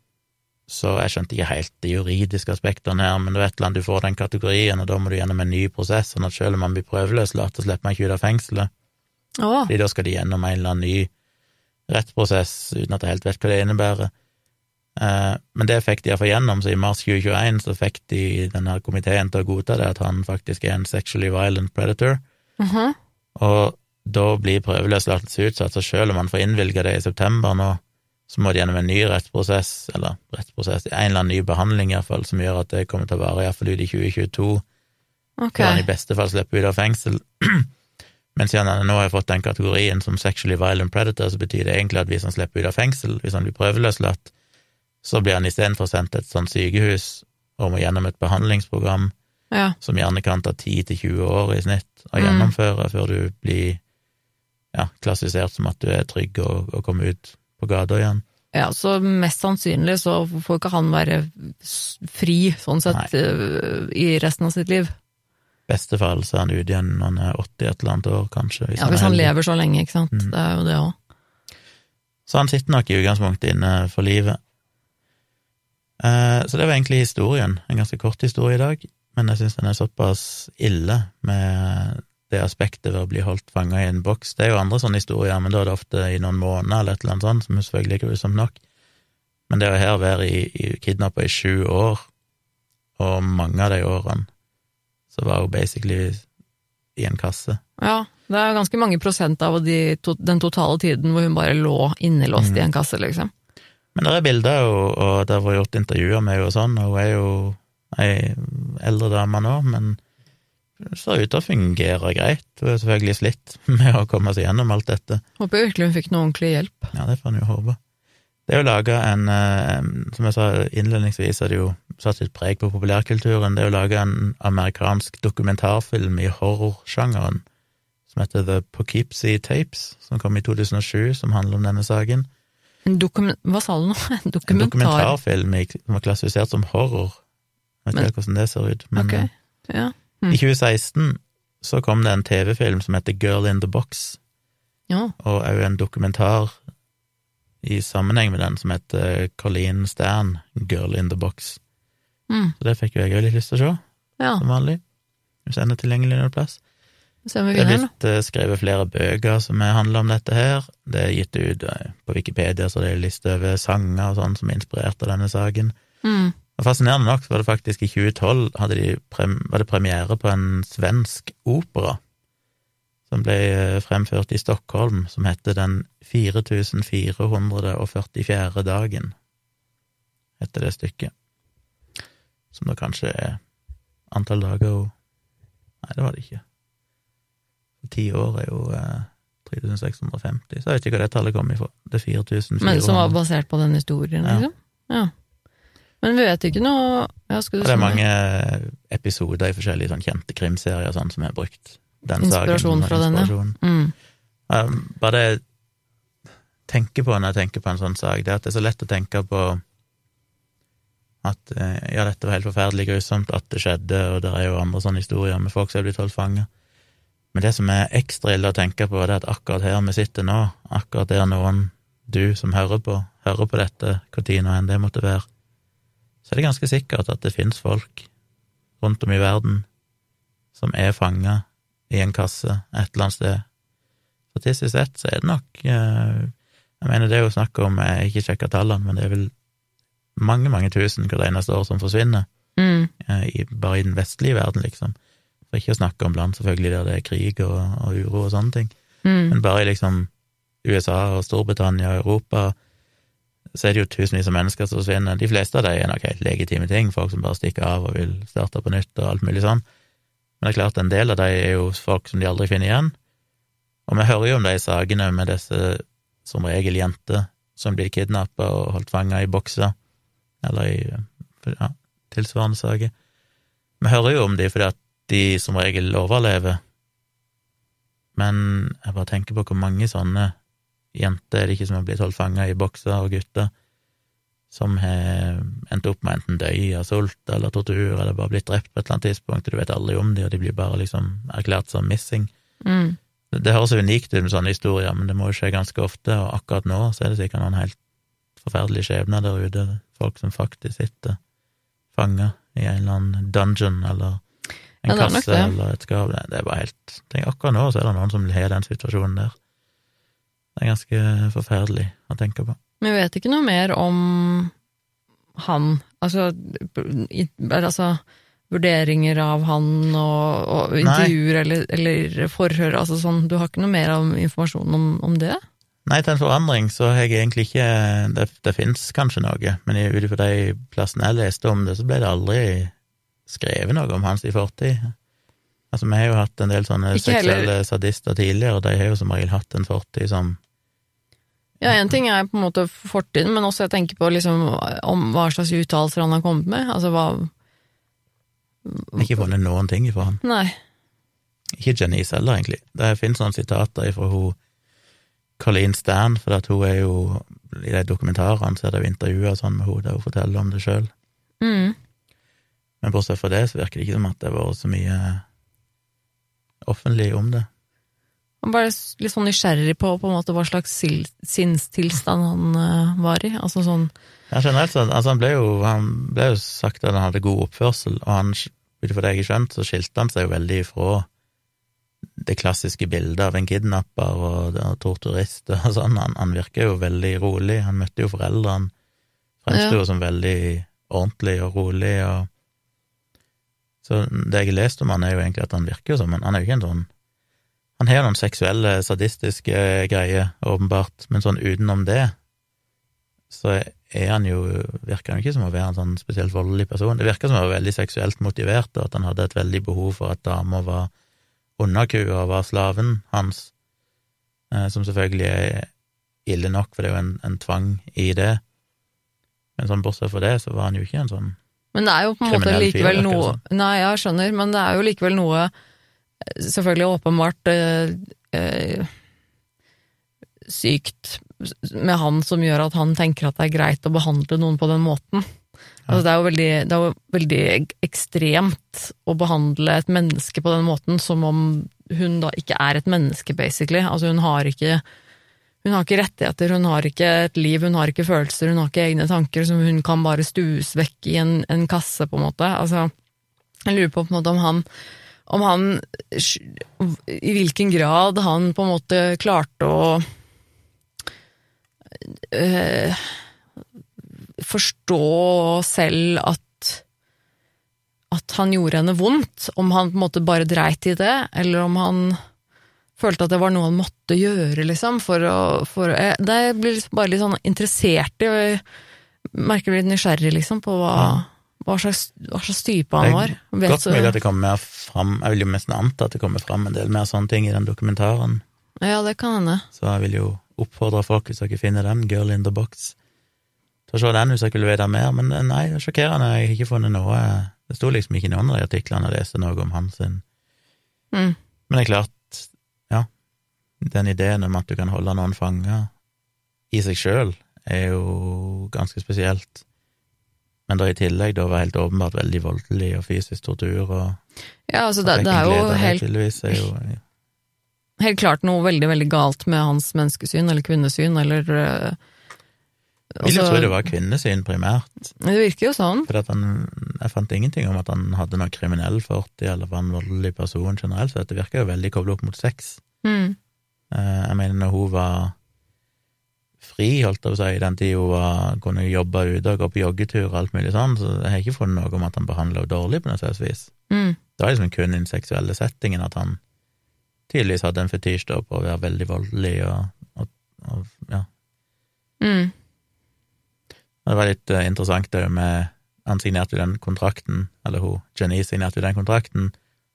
så jeg skjønte ikke helt de juridiske aspektene her, men det er et eller annet du får den kategorien, og da må du gjennom en ny prosess, sånn at selv om man blir prøveløslatt, så slipper man ikke ut av fengselet. Oh. Fordi da skal de gjennom en eller annen ny rettsprosess, uten at jeg helt vet hva det innebærer. Eh, Men det fikk de iallfall gjennom, så i mars 2021 så fikk de denne komiteen til å godta det, at han faktisk er en sexually violent predator, mhm. og da blir prøveløslatelse utsatt, så selv om man får innvilga det i september nå, så må de gjennom en ny rettsprosess, eller rettsprosess, en eller annen ny behandling iallfall, som gjør at det kommer til å vare iallfall ut i 2022, Ok. hvor han i beste fall slipper ut av fengsel. Men siden han nå har fått den kategorien som sexually violent predator, så betyr det egentlig at hvis han slipper ut av fengsel, hvis han blir prøveløslatt, så blir han istedenfor sendt til et sånt sykehus og må gjennom et behandlingsprogram Ja. som gjerne kan ta 10-20 år i snitt å Mm. gjennomføre før du blir ja, klassifisert som at du er trygg og, og kommer ut på gata igjen. ja, så mest sannsynlig så får ikke han være fri, sånn sett, Nei. i resten av sitt liv. beste fall så er han ute igjen når han er 80 et eller annet år, kanskje. Hvis Ja, hvis han han lever så lenge, ikke sant. Mm. Det er jo det òg. Så han sitter nok i utgangspunktet inne for livet. Eh, Så det var egentlig historien. En ganske kort historie i dag, men jeg syns den er såpass ille med det aspektet ved å bli holdt fanga i en boks. Det er jo andre sånne historier, men da er det ofte i noen måneder eller et eller annet sånt, som selvfølgelig er grusomt nok. Men det å her være i, i kidnappa i sju år, og mange av de årene, så var hun basically i en kasse. Ja, det er ganske mange prosent av de, to, den totale tiden hvor hun bare lå innelåst Mm. i en kasse, liksom. Men det er bilder, og, og det har vært gjort intervjuer med henne og sånn, og hun er jo ei eldre dame nå, men hun ser ut til å fungere greit. Hun er selvfølgelig slitt med å komme seg gjennom alt dette. Håper virkelig hun fikk noe ordentlig hjelp. Ja, det får en jo håpe. Det er jo laga en, eh, som jeg sa innledningsvis, er det jo satt litt preg på populærkulturen. Det er jo laga en amerikansk dokumentarfilm i horrorsjangeren som heter The Poughkeepsie Tapes, som kom i 2007, som handler om denne saken. En dokument... Hva sa du nå? En En dokumentar? dokumentarfilm som var klassifisert som horror. Jeg vet ikke men, hvordan det ser ut, men okay. eh, ja. Mm. i 2016 så kom det en TV-film som heter Girl in the Box, ja. og òg en dokumentar i sammenheng med den som heter Colleen Stan, Girl in the Box. Mm. Så det fikk jo jeg òg litt lyst til å se, ja. som vanlig. Hvis den er tilgjengelig noen plass. Vi Det er blitt eh, skrevet flere bøker som handler om dette her. Det er gitt ut eh, på Wikipedia, så det er liste over sanger og sånn som er inspirert av denne saken. Mm. Og Fascinerende nok så var det faktisk i 2012 hadde de var det premiere på en svensk opera som ble eh, fremført i Stockholm, som heter Den 4444. dagen, heter det stykket. Som da kanskje er antall dager og Nei, det var det ikke. Ti år er jo eh, 3650, så jeg vet ikke hva det tallet kom ifra. Det er 4400. Men som var basert på den historien, liksom? Ja. Ja. Men vi vet ikke noe ja, det er mange episoder i forskjellige sånn kjente krimserier sånn som har brukt den Inspirasjon saken. Inspirasjon fra den, ja. inspirasjon. Mm. Um, bare det jeg tenker på når jeg tenker på en sånn sak, det er at det er så lett å tenke på at eh, ja, dette var helt forferdelig grusomt at det skjedde, og det er jo andre sånne historier med folk som er blitt holdt fanget. Men det som er ekstra ille å tenke på, det er at akkurat her vi sitter nå, akkurat der noen du som hører på, hører på dette, når nå enn det måtte være, så er det ganske sikkert at det finnes folk rundt om i verden som er fanga i en kasse et eller annet sted. Statistisk sett så er det nok eh, Jeg mener, det er jo snakk om Jeg har ikke sjekka tallene, men det er vel mange, mange tusen hvert eneste år som forsvinner, Mm. eh, i, bare i den vestlige verden, liksom. For ikke å snakke om land, selvfølgelig, der det er krig og, og uro og sånne ting. Mm. Men bare i liksom USA og Storbritannia og Europa så er det jo tusenvis av mennesker som forsvinner. De fleste av dem er nok helt legitime ting, folk som bare stikker av og vil starte på nytt og alt mulig sånn. Men det er klart, en del av dem er jo folk som de aldri finner igjen. Og vi hører jo om de sakene med disse, som regel jenter, som blir kidnappa og holdt fanga i bokser, eller i ja, tilsvarende saker. Vi hører jo om de fordi at de som regel overlever, men jeg bare tenker på hvor mange sånne jenter er det ikke som har blitt holdt fanga i bokser, og gutter, som har endt opp med enten døy av sult eller tortur, eller bare blitt drept på et eller annet tidspunkt, og du vet aldri om dem, og de blir bare liksom erklært som missing. Mm. Det høres unikt ut med sånne historier, men det må jo skje ganske ofte, og akkurat nå så er det sikkert noen helt forferdelige skjebner der ute, folk som faktisk sitter fanga i en eller annen dungeon eller en Ja, det kasse eller et skap. Det det er bare helt Akkurat nå så er det noen som har den situasjonen der. Det er ganske forferdelig å tenke på. Men vi vet ikke noe mer om han, altså, i, altså vurderinger av han og, og intervjuer eller, eller forhør, altså sånn, du har ikke noe mer av informasjon om, om det? Nei, til en forandring så har jeg egentlig ikke Det, det fins kanskje noe, men ut ifra de plassene jeg leste om det, så ble det aldri skrevet noe om hans i fortid. Altså, vi har jo hatt en del sånne Ikke heller- seksuelle sadister tidligere, og de har jo som regel hatt en fortid som Ja, en ting er på en måte fortiden, men også jeg tenker på liksom om hva slags uttalelser han har kommet med. Altså hva Ikke funnet noen ting ifra han. Nei. Ikke Janice heller, egentlig. Det finnes noen sitater ifra hun Colleen Stan, for at hun er jo I de dokumentarene så er det jo intervjuer sånn med henne der hun forteller om det sjøl. Mm. Men bortsett fra det så virker det ikke som at det har vært så mye offentlig om det. Jeg var litt sånn nysgjerrig på, på måte hva slags sinnstilstand han uh, var i. Altså sånn Ja, generelt så, altså han ble jo, han ble jo sagt at han hadde god oppførsel, og han, ut ifra det jeg har skjønt, så skilte han seg jo veldig ifra det klassiske bildet av en kidnapper og, og torturist og sånn. Han, han virker jo veldig rolig. Han møtte jo foreldrene, fremsto Ja. jo som veldig ordentlig og rolig og Så det jeg har lest om han, er jo egentlig at han virker jo som Han han er jo ikke en sånn Han har noen seksuelle, sadistiske greier, åpenbart, men sånn utenom det så er han jo, virker han ikke som å være en sånn spesielt voldelig person. Det virker som å være veldig seksuelt motivert, og at han hadde et veldig behov for at damer var underkua og var slaven hans, eh, som selvfølgelig er ille nok, for det er jo en, en tvang i det. Men sånn bortsett fra det, så var han jo ikke en sånn Men det er jo på en måte likevel noe. Nei, jeg skjønner, men det er jo likevel noe Selvfølgelig åpenbart eh, eh, sykt med han som gjør at han tenker at det er greit å behandle noen på den måten. Altså, det, er jo veldig, det er jo veldig ekstremt å behandle et menneske på den måten som om hun da ikke er et menneske, basically. Altså, hun har ikke hun har ikke rettigheter, hun har ikke et liv, hun har ikke følelser, hun har ikke egne tanker som hun kan bare stues vekk i en, en kasse, på en måte. Altså, jeg lurer på, på en måte om han om han I hvilken grad han på en måte klarte å øh, forstå selv at at han gjorde henne vondt, om han på en måte bare dreit i det, eller om han følte at det var noe han måtte gjøre, liksom, for å for, jeg, Det blir liksom bare litt sånn interessert i, og jeg merker litt nysgjerrig, liksom, på hva, hva, slags, hva slags type han var. Det er godt mulig at det kommer mer fram, jeg vil jo nesten anta at det kommer fram en del mer sånne ting i den dokumentaren, Ja, det kan hende. så jeg vil jo oppfordre folk, hvis dere finner den, Girl in the Box, til å se den hvis dere vil vite mer, men eh, nei, det er sjokkerende, jeg har ikke funnet noe. Det sto liksom ikke i noen av de artiklene. Jeg leste noe om hans sin. Mm. Men det er klart, ja, den ideen om at du kan holde noen fanger i seg sjøl, er jo ganske spesielt. Men da i tillegg da var helt åpenbart veldig voldelig og fysisk tortur og Ja, altså, det, det er jo helt, er jo helt klart noe veldig, veldig galt med hans menneskesyn, eller kvinnesyn, eller eh, Jeg vil jo altså, tro det var kvinnesyn primært, Det virker jo sånn. for han, jeg fant ingenting om at han hadde noe kriminell fortid eller var en voldelig person generelt, så det virker jo veldig koblet opp mot sex. Mm. Eh, Jeg mener, når hun var fri, holdt jeg på å si, i den tida hun kunne jobbe ute og gå på joggetur og alt mulig sånn, så jeg har ikke funnet noe om at han behandla henne dårlig på noe slags vis. Mm. Det var liksom kun i den seksuelle settingen at han tydeligvis hadde en fetisj da på å være veldig voldelig og, og, og ja. Mm. Det var litt eh, interessant det med Han signerte jo den kontrakten, eller hun, Jenny signerte jo den kontrakten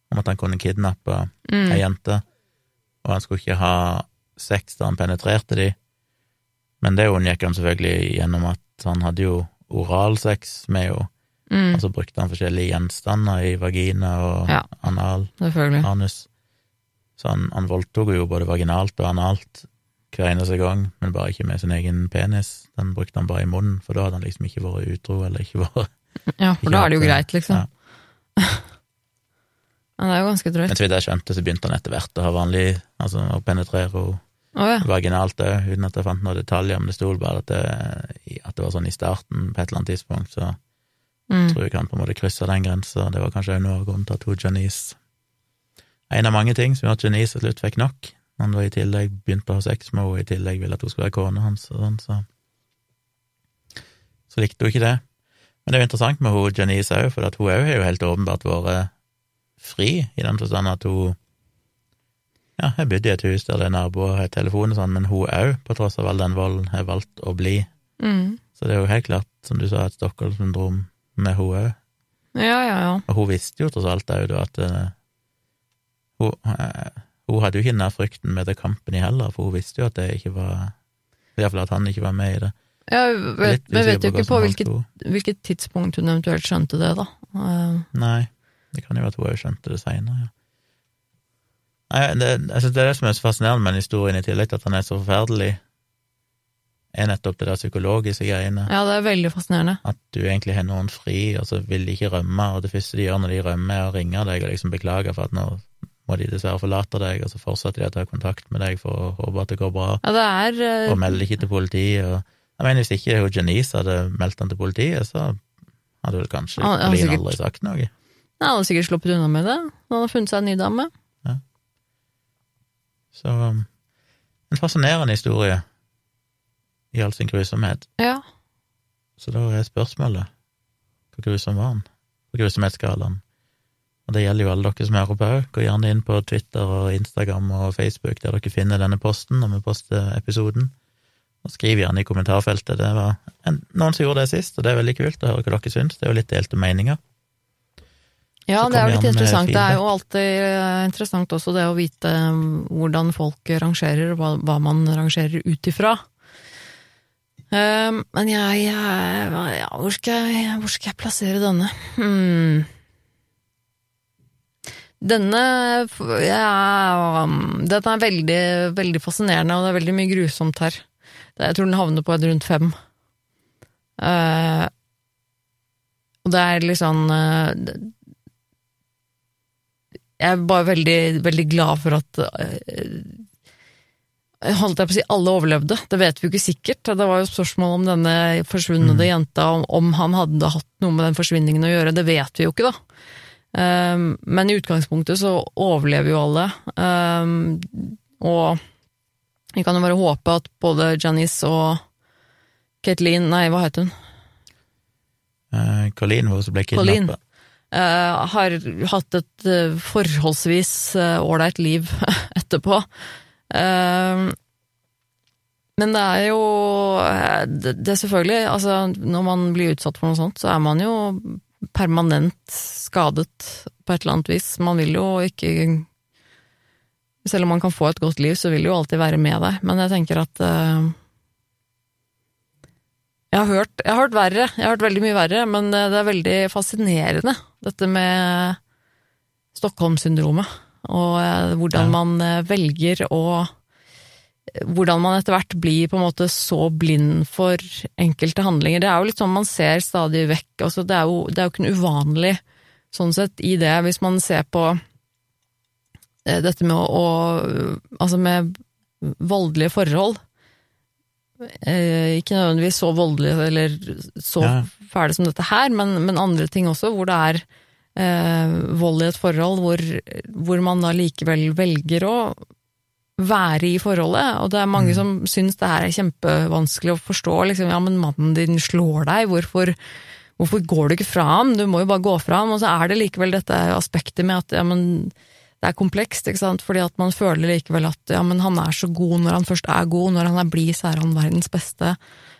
om at han kunne kidnappe Mm. ei jente, og han skulle ikke ha sex da han penetrerte de, men det unngikk han selvfølgelig gjennom at han hadde jo oralsex med henne, Mm. og så brukte han forskjellige gjenstander i vagina og Ja. anal, anus. Så han, han voldtok jo både vaginalt og analt hver eneste gang, men bare ikke med sin egen penis. Den brukte han bare i munnen, for da hadde han liksom ikke vært utro, eller ikke vært Ja, for da er det jo greit, liksom. Ja. Men det er jo ganske drøyt. Men så vidt jeg skjønte, så begynte han etter hvert å ha vanlig Altså å penetrere henne Å ja. vaginalt òg, uten at jeg fant noen detaljer, men det sto bare at det, at det var sånn i starten på et eller annet tidspunkt, så Mm. tror jeg han på en måte kryssa den grensa. Det var kanskje òg noe av grunnen til at hun Janice En av mange ting som gjorde at Janice til slutt fikk nok. Han var i tillegg begynte å ha sex med henne, i tillegg ville at hun skulle være kona hans, og sånn, så Så likte hun ikke det. Men det er jo interessant med hun Janice òg, for at hun òg har jo helt åpenbart vært fri, i den forstand at hun ja, jeg bodde i et hus der det er naboer og har telefon og sånn, men hun òg, på tross av all den volden, har valgt å bli. Mm. Så det er jo helt klart, som du sa, et Stockholm-syndrom med hun òg. Ja, ja, ja. Og hun visste jo tross alt òg da at uh, hun, uh, hun hadde jo ikke den der frykten med The Company heller, for hun visste jo at det ikke var Iallfall at han ikke var med i det. Jeg vet, jeg vet jo ikke på hvilket, hvilket tidspunkt hun eventuelt skjønte det, da. Uh, Nei, det kan jo være at hun òg skjønte det seinere, ja. Nei, det, jeg synes det er det som er så fascinerende med den historien, i tillegg til at han er så forferdelig, er nettopp det der psykologiske greiene. Ja, det er veldig fascinerende. At du egentlig har noen fri, og så vil de ikke rømme, og det første de gjør når de rømmer, er å ringe deg og liksom beklage for at nå må de dessverre forlate deg, og så fortsetter de å ta kontakt med deg for å håpe at det går bra, Ja, det er uh... og melder ikke til politiet. Og, jeg mener, hvis ikke hun Janice hadde meldt han til politiet, så hadde vel kanskje han sikkert- aldri sagt noe. Nei, Han hadde sikkert sluppet unna med det. når Han hadde funnet seg en ny dame. Så um, en fascinerende historie i all sin grusomhet. Ja. Så da er spørsmålet hvor grusom var han? På grusomhetsskalaen. Og det gjelder jo alle dere som hører på òg. Gå gjerne inn på Twitter og Instagram og Facebook der dere finner denne posten når vi poster episoden. Og skriv gjerne i kommentarfeltet. Det var en, noen som gjorde det sist, og det er veldig kult å høre hva dere syns. Det er jo litt delte meninger. Ja, det er jo litt interessant. Det er jo alltid eh, interessant også det å vite um, hvordan folk rangerer, hva, hva man rangerer ut ifra. Um, men jeg, jeg ja, hvor, skal jeg hvor skal jeg plassere denne? Hmm. Denne ja, um, Denne er veldig, veldig fascinerende, og det er veldig mye grusomt her. Jeg tror den havner på et rundt fem. Eh, og det er litt sånn eh, Jeg er bare veldig, veldig glad for at eh, holdt jeg på å si, alle overlevde. Det vet vi jo ikke sikkert. Det var jo spørsmål om denne forsvunne jenta, om, om han hadde hatt noe med den forsvinningen å gjøre. Det vet vi jo ikke, da. Um, men i utgangspunktet så overlever jo alle. Um, og vi kan jo bare håpe at både Janice og Katelyn Nei, hva het hun? Uh, Colleen, hun som ble kidnappa. Eh, har hatt et uh, forholdsvis ålreit uh, liv etterpå. Eh, men det er jo eh, det, er selvfølgelig Altså, når man blir utsatt for noe sånt, så er man jo permanent skadet på et eller annet vis. Man vil jo ikke Selv om man kan få et godt liv, så vil det jo alltid være med deg. Men jeg tenker at eh, jeg har, hørt, jeg har hørt verre, jeg har hørt veldig mye verre, men eh, det er veldig fascinerende, dette med Stockholm-syndromet, og eh, hvordan man eh, velger å Hvordan man etter hvert blir på en måte så blind for enkelte handlinger. Det er jo litt sånn man ser stadig vekk. Altså, det, er jo, det er jo ikke noe uvanlig sånn sett i det, hvis man ser på dette med å, å Altså med voldelige forhold. Eh, ikke nødvendigvis så voldelige eller så Ja. fæle som dette her, men, men andre ting også, hvor det er eh, vold i et forhold, hvor, hvor man da likevel velger å være i forholdet, og det er mange som syns det her er kjempevanskelig å forstå, liksom, ja, men mannen din slår deg, hvorfor, hvorfor går du ikke fra ham, du må jo bare gå fra ham, og så er det likevel dette aspektet med at, ja, men det er komplekst, ikke sant, fordi at man føler likevel at ja, men han er så god når han først er god, når han er blid, så er han verdens beste,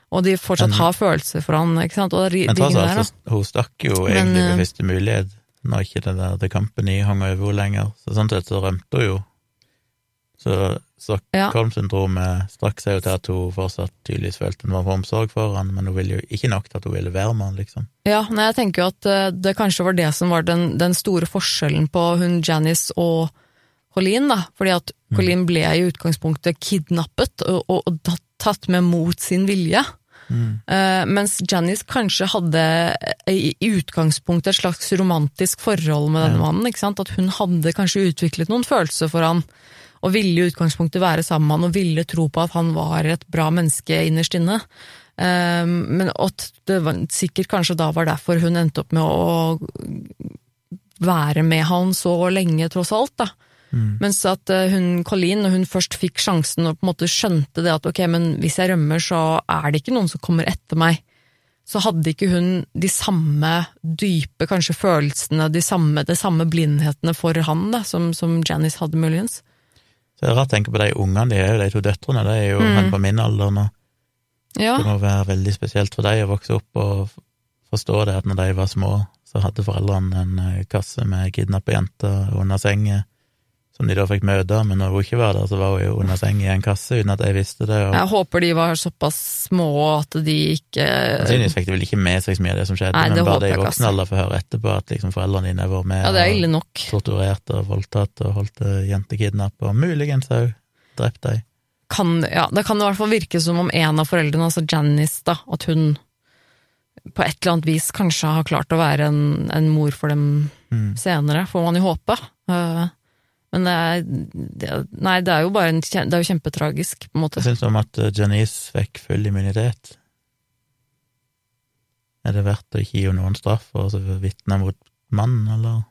og de fortsatt Men- har følelser for han, ikke sant, og de, Men tross alt, hun stakk jo egentlig eh, ved første mulighet, når ikke det der The Company hang over henne lenger. Så sånn sett så rømte hun jo. Så Stockholm-syndromet strakk seg jo til at hun fortsatt tydeligvis følte en var for omsorg for han, men hun ville jo ikke nok til at hun ville være med han, liksom. Ja, nei, jeg tenker jo at eh, det kanskje var det som var den, den store forskjellen på hun Janice og Colleen, da, fordi at Mm. Colleen ble i utgangspunktet kidnappet og, og, og tatt- med mot sin vilje. Mm. Uh, mens Janice kanskje hadde i, i utgangspunktet et slags romantisk forhold med denne Ja. mannen. At hun hadde kanskje utviklet noen følelser for han, og ville i utgangspunktet være sammen med han, og ville tro på at han var et bra menneske innerst inne. Eh, men at det var, sikkert kanskje da var derfor hun endte opp med å være med han så lenge, tross alt. da. Mm. Mens at eh, hun, Colleen, når hun først fikk sjansen og på en måte skjønte det at ok, men hvis jeg rømmer, så er det ikke noen som kommer etter meg, så hadde ikke hun de samme dype kanskje følelsene, de samme, de samme blindhetene for han da, som, som Janice hadde muligens. Så det er rart å tenke på de ungene, de er jo de to døtrene, de er jo Mm. på min alder nå. Ja, Det må være veldig spesielt for dem å vokse opp og forstå det at når de var små, så hadde foreldrene en eh, kasse med kidnappa jenter under sengen, som de da fikk møte, men når hun ikke var der, så var hun jo under seng i en kasse uten at jeg visste det. og jeg håper de var såpass små at de ikke Sannsynligvis fikk de vel ikke med seg så mye av det som skjedde, Nei, det men bare det i voksen alder får høre etterpå at liksom foreldrene dine har vært med Ja, det er ille nok. og torturert og voldtatt og holdt jenter og muligens òg drept dem. Kan, ja, det kan i hvert fall virke som om en av foreldrene, altså Janice, da, at hun på et eller annet vis kanskje har klart å være en, en mor for dem Mm. senere, får man jo håpe. Eh, Men det er, det, nei, det er jo bare en, det er jo kjempetragisk, på en måte. Hva syns du om at eh, Janice fikk full immunitet? Er det verdt å ikke gi henne noen straff å vitne mot mannen, eller?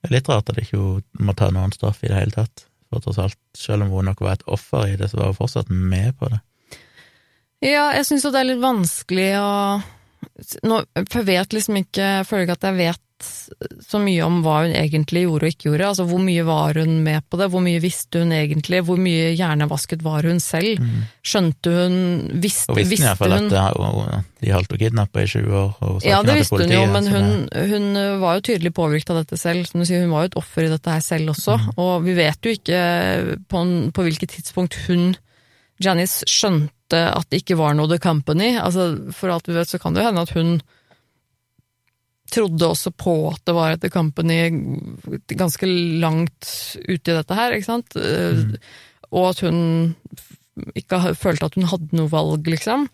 Det er litt rart at ikke hun må ta noen straff i det hele tatt, for tross alt, selv om hun nok var et offer i det, så var hun fortsatt med på det. Ja, jeg syns jo det er litt vanskelig å nå, jeg vet liksom ikke Jeg føler ikke at jeg vet så mye om hva hun egentlig gjorde og ikke gjorde. Altså, Hvor mye var hun med på det? Hvor mye visste hun egentlig? Hvor mye hjernevasket var hun selv? Skjønte hun Visste, Hun visste iallfall at de holdt og kidnappa i 20 år, Ja, det visste hun jo, men hun, hun var jo tydelig påvirket av dette selv. Som du sier, hun var jo et offer i dette her selv også, Mm. og vi vet jo ikke på, en, på hvilket tidspunkt hun, Janice, skjønte at det ikke var noe The Company. Altså, for alt vi vet så kan det jo hende at hun trodde også på at det var et Company ganske langt ute i dette her, ikke sant? Mm. Og at hun ikke følte at hun hadde noe valg, liksom.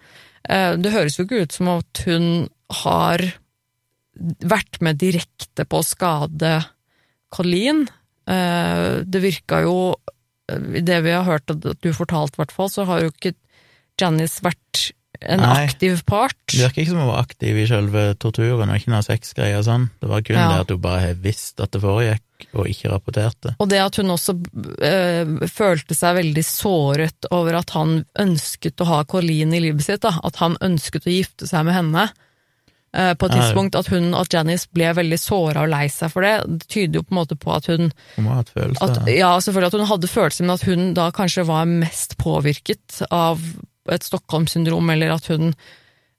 Eh, Det høres jo ikke ut som at hun har vært med direkte på å skade Colleen. Eh, Det virka jo, i det vi har hørt at du fortalte, i hvert fall, så har jo ikke Janice vært en Nei. aktiv part. Det virker ikke som hun var aktiv i selve torturen, og ikke noe sexgreier og sånn. Det var kun Ja. det at hun bare har visst at det foregikk, og ikke rapporterte. Og det at hun også øh, følte seg veldig såret over at han ønsket å ha Colleen i livet sitt, da. at han ønsket å gifte seg med henne. Eh, på et tidspunkt at hun, at Janice ble veldig såra og lei seg for det. Det tyder jo på en måte på at hun Hun må ha hatt følelser. at, Ja, selvfølgelig at hun hadde følelser, men at hun da kanskje var mest påvirket av et Stockholm-syndrom, eller at hun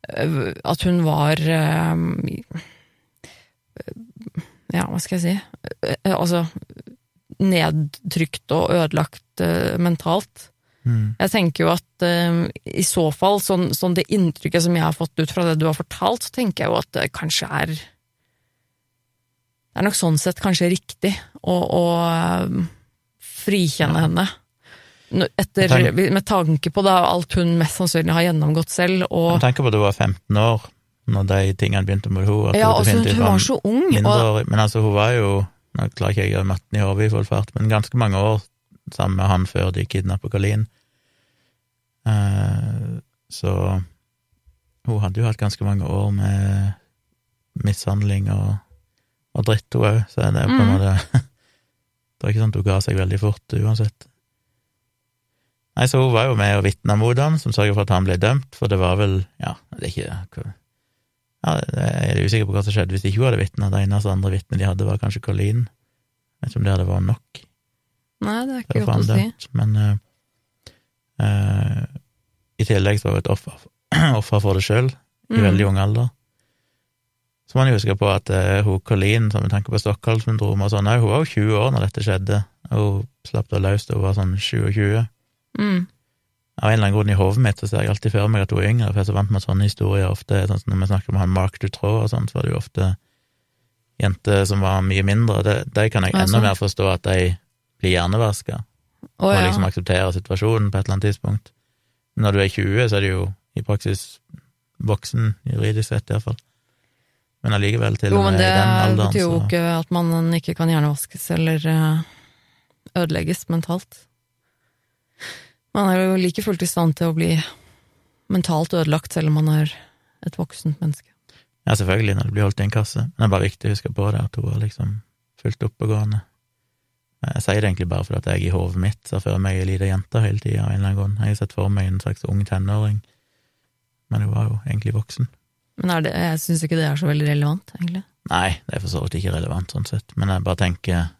eh, At hun var eh, Ja, hva skal jeg si Eh, Altså nedtrykt og ødelagt mentalt. Mm. Jeg tenker jo at i så fall, sånn, sånn det inntrykket som jeg har fått ut fra det du har fortalt, så tenker jeg jo at det kanskje er Det er nok sånn sett kanskje riktig å, å frikjenne Ja. henne. Etter, med tanke på da, alt hun mest sannsynlig har gjennomgått selv, og Jeg tenker på at hun var 15 år når de tingene begynte med henne. Ja, hun altså, var så ung, og. Men altså, hun var jo Nå klarer ikke jeg å gjøre matten i hodet i full fart, men ganske mange år sammen med han før de kidnappa Colleen. Uh, så hun hadde jo hatt ganske mange år med mishandling og, og dritt, hun òg, så det er på en Mhm. måte Det er ikke sånn at hun ga seg veldig fort uansett. Nei, så hun var jo med og vitna mot han, som sørga for at han ble dømt, for det var vel Ja, det er ikke Ja, det- jeg er usikker på hva som skjedde hvis ikke hun hadde vitna. Det eneste andre vitnet de hadde, var kanskje Colleen. Jeg vet ikke om det hadde vært nok Nei, det er ikke godt å si. men uh, uh, i tillegg så var hun et offer, offer for det sjøl, i Mm. veldig ung alder. Så må man huske på at uh, hun Colleen, som med tanke på Stockholm-syndrom og sånn, hun var jo 20 år når dette skjedde, og hun slapp da løs da hun var sånn 27. Mm. Av en eller annen grunn i hodet mitt så ser jeg alltid for meg at hun er yngre, for jeg er så vant med sånne historier ofte sånn som når vi snakker om han Mark Dutroux og sånt, så var det jo ofte jenter som var mye mindre. Det, de kan jeg Ja, enda mer forstå at de blir hjernevaska Å, og ja. liksom aksepterer situasjonen på et eller annet tidspunkt. Når du er 20, så er du jo i praksis voksen, juridisk sett iallfall. Men allikevel, til og med i den alderen, Jo, men det betyr jo ikke at man ikke kan hjernevaskes eller eh, ødelegges mentalt. Man er jo like fullt i stand til å bli mentalt ødelagt selv om man er et voksent menneske. Ja, selvfølgelig, når du blir holdt i en kasse. Men det er bare viktig å huske på det, at hun var liksom fullt oppegående. Jeg sier det egentlig bare fordi at jeg i hodet mitt ser for meg ei lita jente hele tida. Jeg har sett for meg en slags ung tenåring, men hun var jo egentlig voksen. Men det, jeg syns ikke det er så veldig relevant, egentlig. Nei, det er for så vidt ikke relevant sånn sett, men jeg bare tenker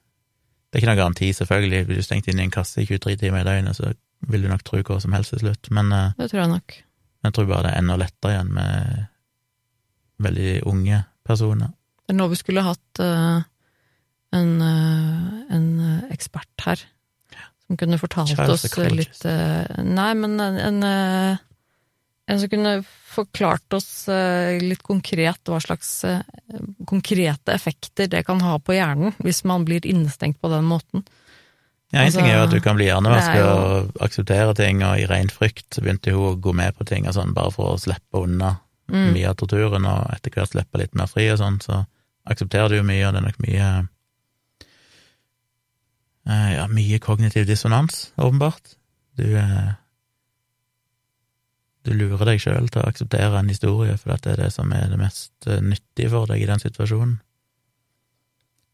Det er ikke noen garanti, selvfølgelig. Blir du stengt inn i en kasse i 23 timer i døgnet, så vil du nok tro hva som helst til slutt, men eh, Det tror jeg nok. jeg tror bare det er enda lettere igjen med veldig unge personer. Er nå vi skulle hatt uh, en, uh, en ekspert her, som kunne fortalt oss litt uh, Nei, men en, en, som kunne forklart oss litt konkret hva slags konkrete effekter det kan ha på hjernen hvis man blir innestengt på den måten. Ja, En Altså, ting er jo at du kan bli hjernevaska er jo- og akseptere ting, og i ren frykt begynte hun å gå med på ting og sånn, bare for å slippe unna Mm. mye av torturen, og etter hvert slippe litt mer fri og sånn, så aksepterer du jo mye, og det er nok mye eh, Ja, mye kognitiv dissonans, åpenbart. Du eh, Du lurer deg sjøl til å akseptere en historie, for dette det er det som er det mest eh, nyttige for deg i den situasjonen.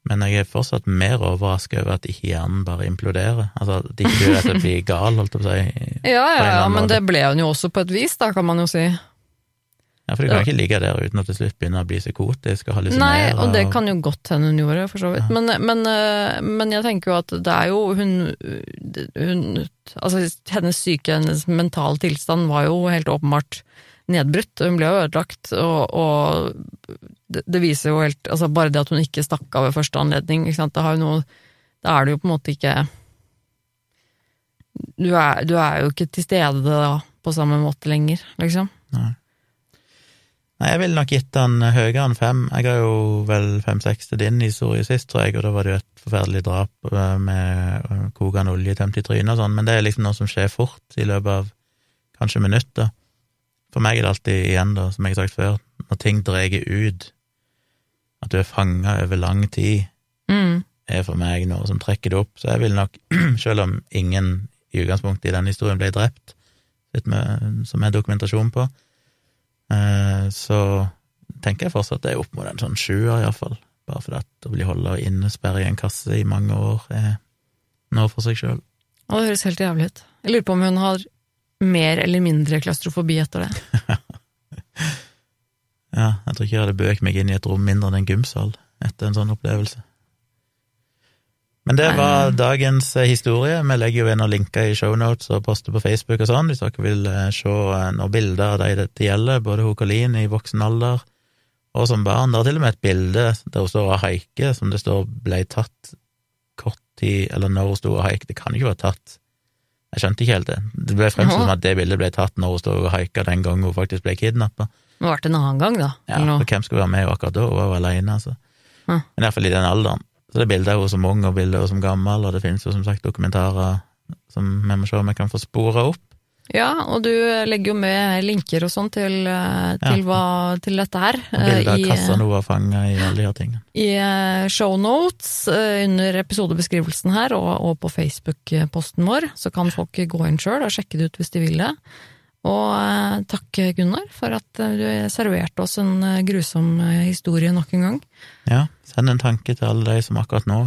Men jeg er fortsatt mer overraska over at ikke hjernen bare imploderer. Altså at ikke du rett og blir gal, holdt jeg på å si. Ja, ja, ja, men måte. det ble hun jo også på et vis, da, kan man jo si. Ja, for du kan Ja. ikke ligge der uten å til slutt begynne å bli psykotisk og Nei, og det kan jo godt hende hun gjorde, for så vidt. Ja. Men, men, eh, men jeg tenker jo at det er jo hun, hun Altså, hennes syke, hennes mentale tilstand var jo helt åpenbart nedbrutt. Hun ble jo ødelagt, og, og det, viser jo helt Altså, bare det at hun ikke stakk av ved første anledning, det har jo noe Da er det jo på en måte ikke du er, du er jo ikke til stede da, på samme måte lenger, liksom. Nei. Nei, jeg ville nok gitt den høyere enn fem. Jeg har jo vel fem-seks til din historie sist, tror jeg, og da var det jo et forferdelig drap eh, med eh, kokende olje tømt i trynet og sånn, men det er liksom noe som skjer fort i løpet av kanskje minutter. For meg er det alltid igjen, da, som jeg har sagt før, når ting drar ut, at du er fanga over lang tid, Mm. er for meg noe som trekker det opp, så jeg vil nok, selv om ingen i utgangspunktet i den historien ble drept, med, som er dokumentasjon på, eh, så tenker jeg fortsatt at det er opp mot en sånn sjuer, iallfall. Bare fordi at å bli holdt og innesperret i en kasse i mange år er noe for seg sjøl. Og det høres helt jævlig ut. Jeg lurer på om hun har mer eller mindre klaustrofobi etter det. Ja, jeg tror ikke jeg hadde bøkt meg inn i et rom mindre enn en gymsal etter en sånn opplevelse. Men det var dagens eh, historie. Vi legger jo inn noen linker i shownotes og poster på Facebook og sånn, hvis dere vil eh, se eh, noen bilder av de dette gjelder, både hun i voksen alder og som barn. Det er til og med et bilde der hun står og haiker, som det står ble tatt kort tid, eller når hun sto og haiket. Det kan ikke være tatt. Jeg skjønte ikke helt det. Det ble fremstilt som at det bildet ble tatt når hun stod og haika den gangen hun faktisk ble kidnappa. Det ble det en annen gang, da. Ja, for hvem skulle være med akkurat da? Hun var jo alene, altså. Ja. Men iallfall i den alderen. Så det er bilder av henne som ung og bilder av henne som gammel, og det finnes jo som sagt dokumentarer som vi må se om vi kan få spora opp. Ja, og du legger jo med linker og sånn til, eh, til, Ja. til dette her. Og bilder av eh, i, kassene hun var fanga i, alle de her tingene. I eh, shownotes under episodebeskrivelsen her, og, og på Facebook-posten vår, så kan folk gå inn sjøl og sjekke det ut hvis de vil det. Og eh, takk, Gunnar, for at eh, du serverte oss en eh, grusom historie nok en gang. Ja, send en tanke til alle de som akkurat nå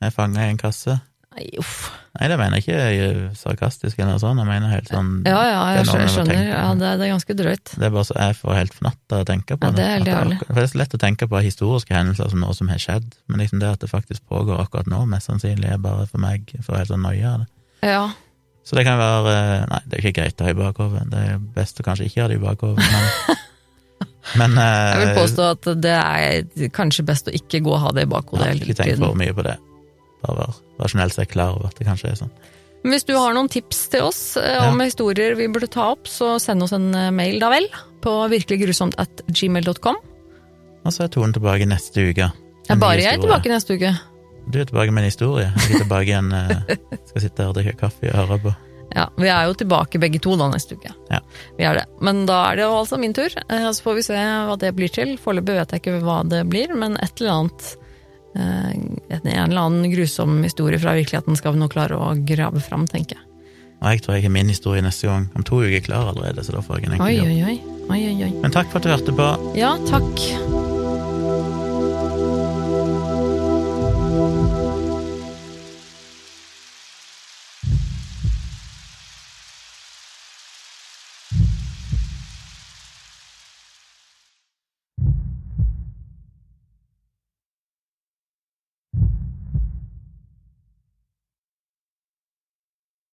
er fanga i en kasse. Nei, uff. Nei, det mener jeg ikke sarkastisk eller noe sånt, jeg mener helt sånn Ja, ja, det jeg noe skjø- skjønner. Ja, det, det er ganske drøyt. Det er bare så jeg får helt fnatt av å tenke på Ja, det er helt At jævlig. For det er så lett å tenke på historiske hendelser som noe som har skjedd, men liksom det at det faktisk pågår akkurat nå, mest sannsynlig er bare for meg for helt sånn noia av det. Ja. Så det kan være Nei, det er ikke greit å ha i bakhodet. Det er best å kanskje ikke ha det i bakhodet, men Men Jeg vil eh, påstå at det er kanskje best å ikke gå og ha det i bakhodet har tiden. ikke tenkt for mye på det. Bare være jeg er klar over at det kanskje er sånn. Men Hvis du har noen tips til oss om om historier vi burde ta opp, så send oss en eh, mail da vel, på virkeliggrusomt at gmail.com. Og så er Tone tilbake neste uke. Er bare jeg tilbake neste uke? Du er tilbake med en historie. Jeg er tilbake igjen, eh, skal sitte her og drikke kaffe og høre på. Ja, Vi er jo tilbake begge to da neste uke. Ja. Vi er det. Men da er det jo altså min tur. Eh, Så får vi se hva det blir til. Foreløpig vet jeg ikke hva det blir, men et eller annet eh, En eller annen grusom historie fra virkeligheten skal vi nå klare å grave fram, tenker jeg. Og jeg tror jeg har min historie neste gang. Om to uker er klar allerede, så da får jeg en enkel jobb. oi, oi, oi. Men takk for at du hørte på. Ja, takk.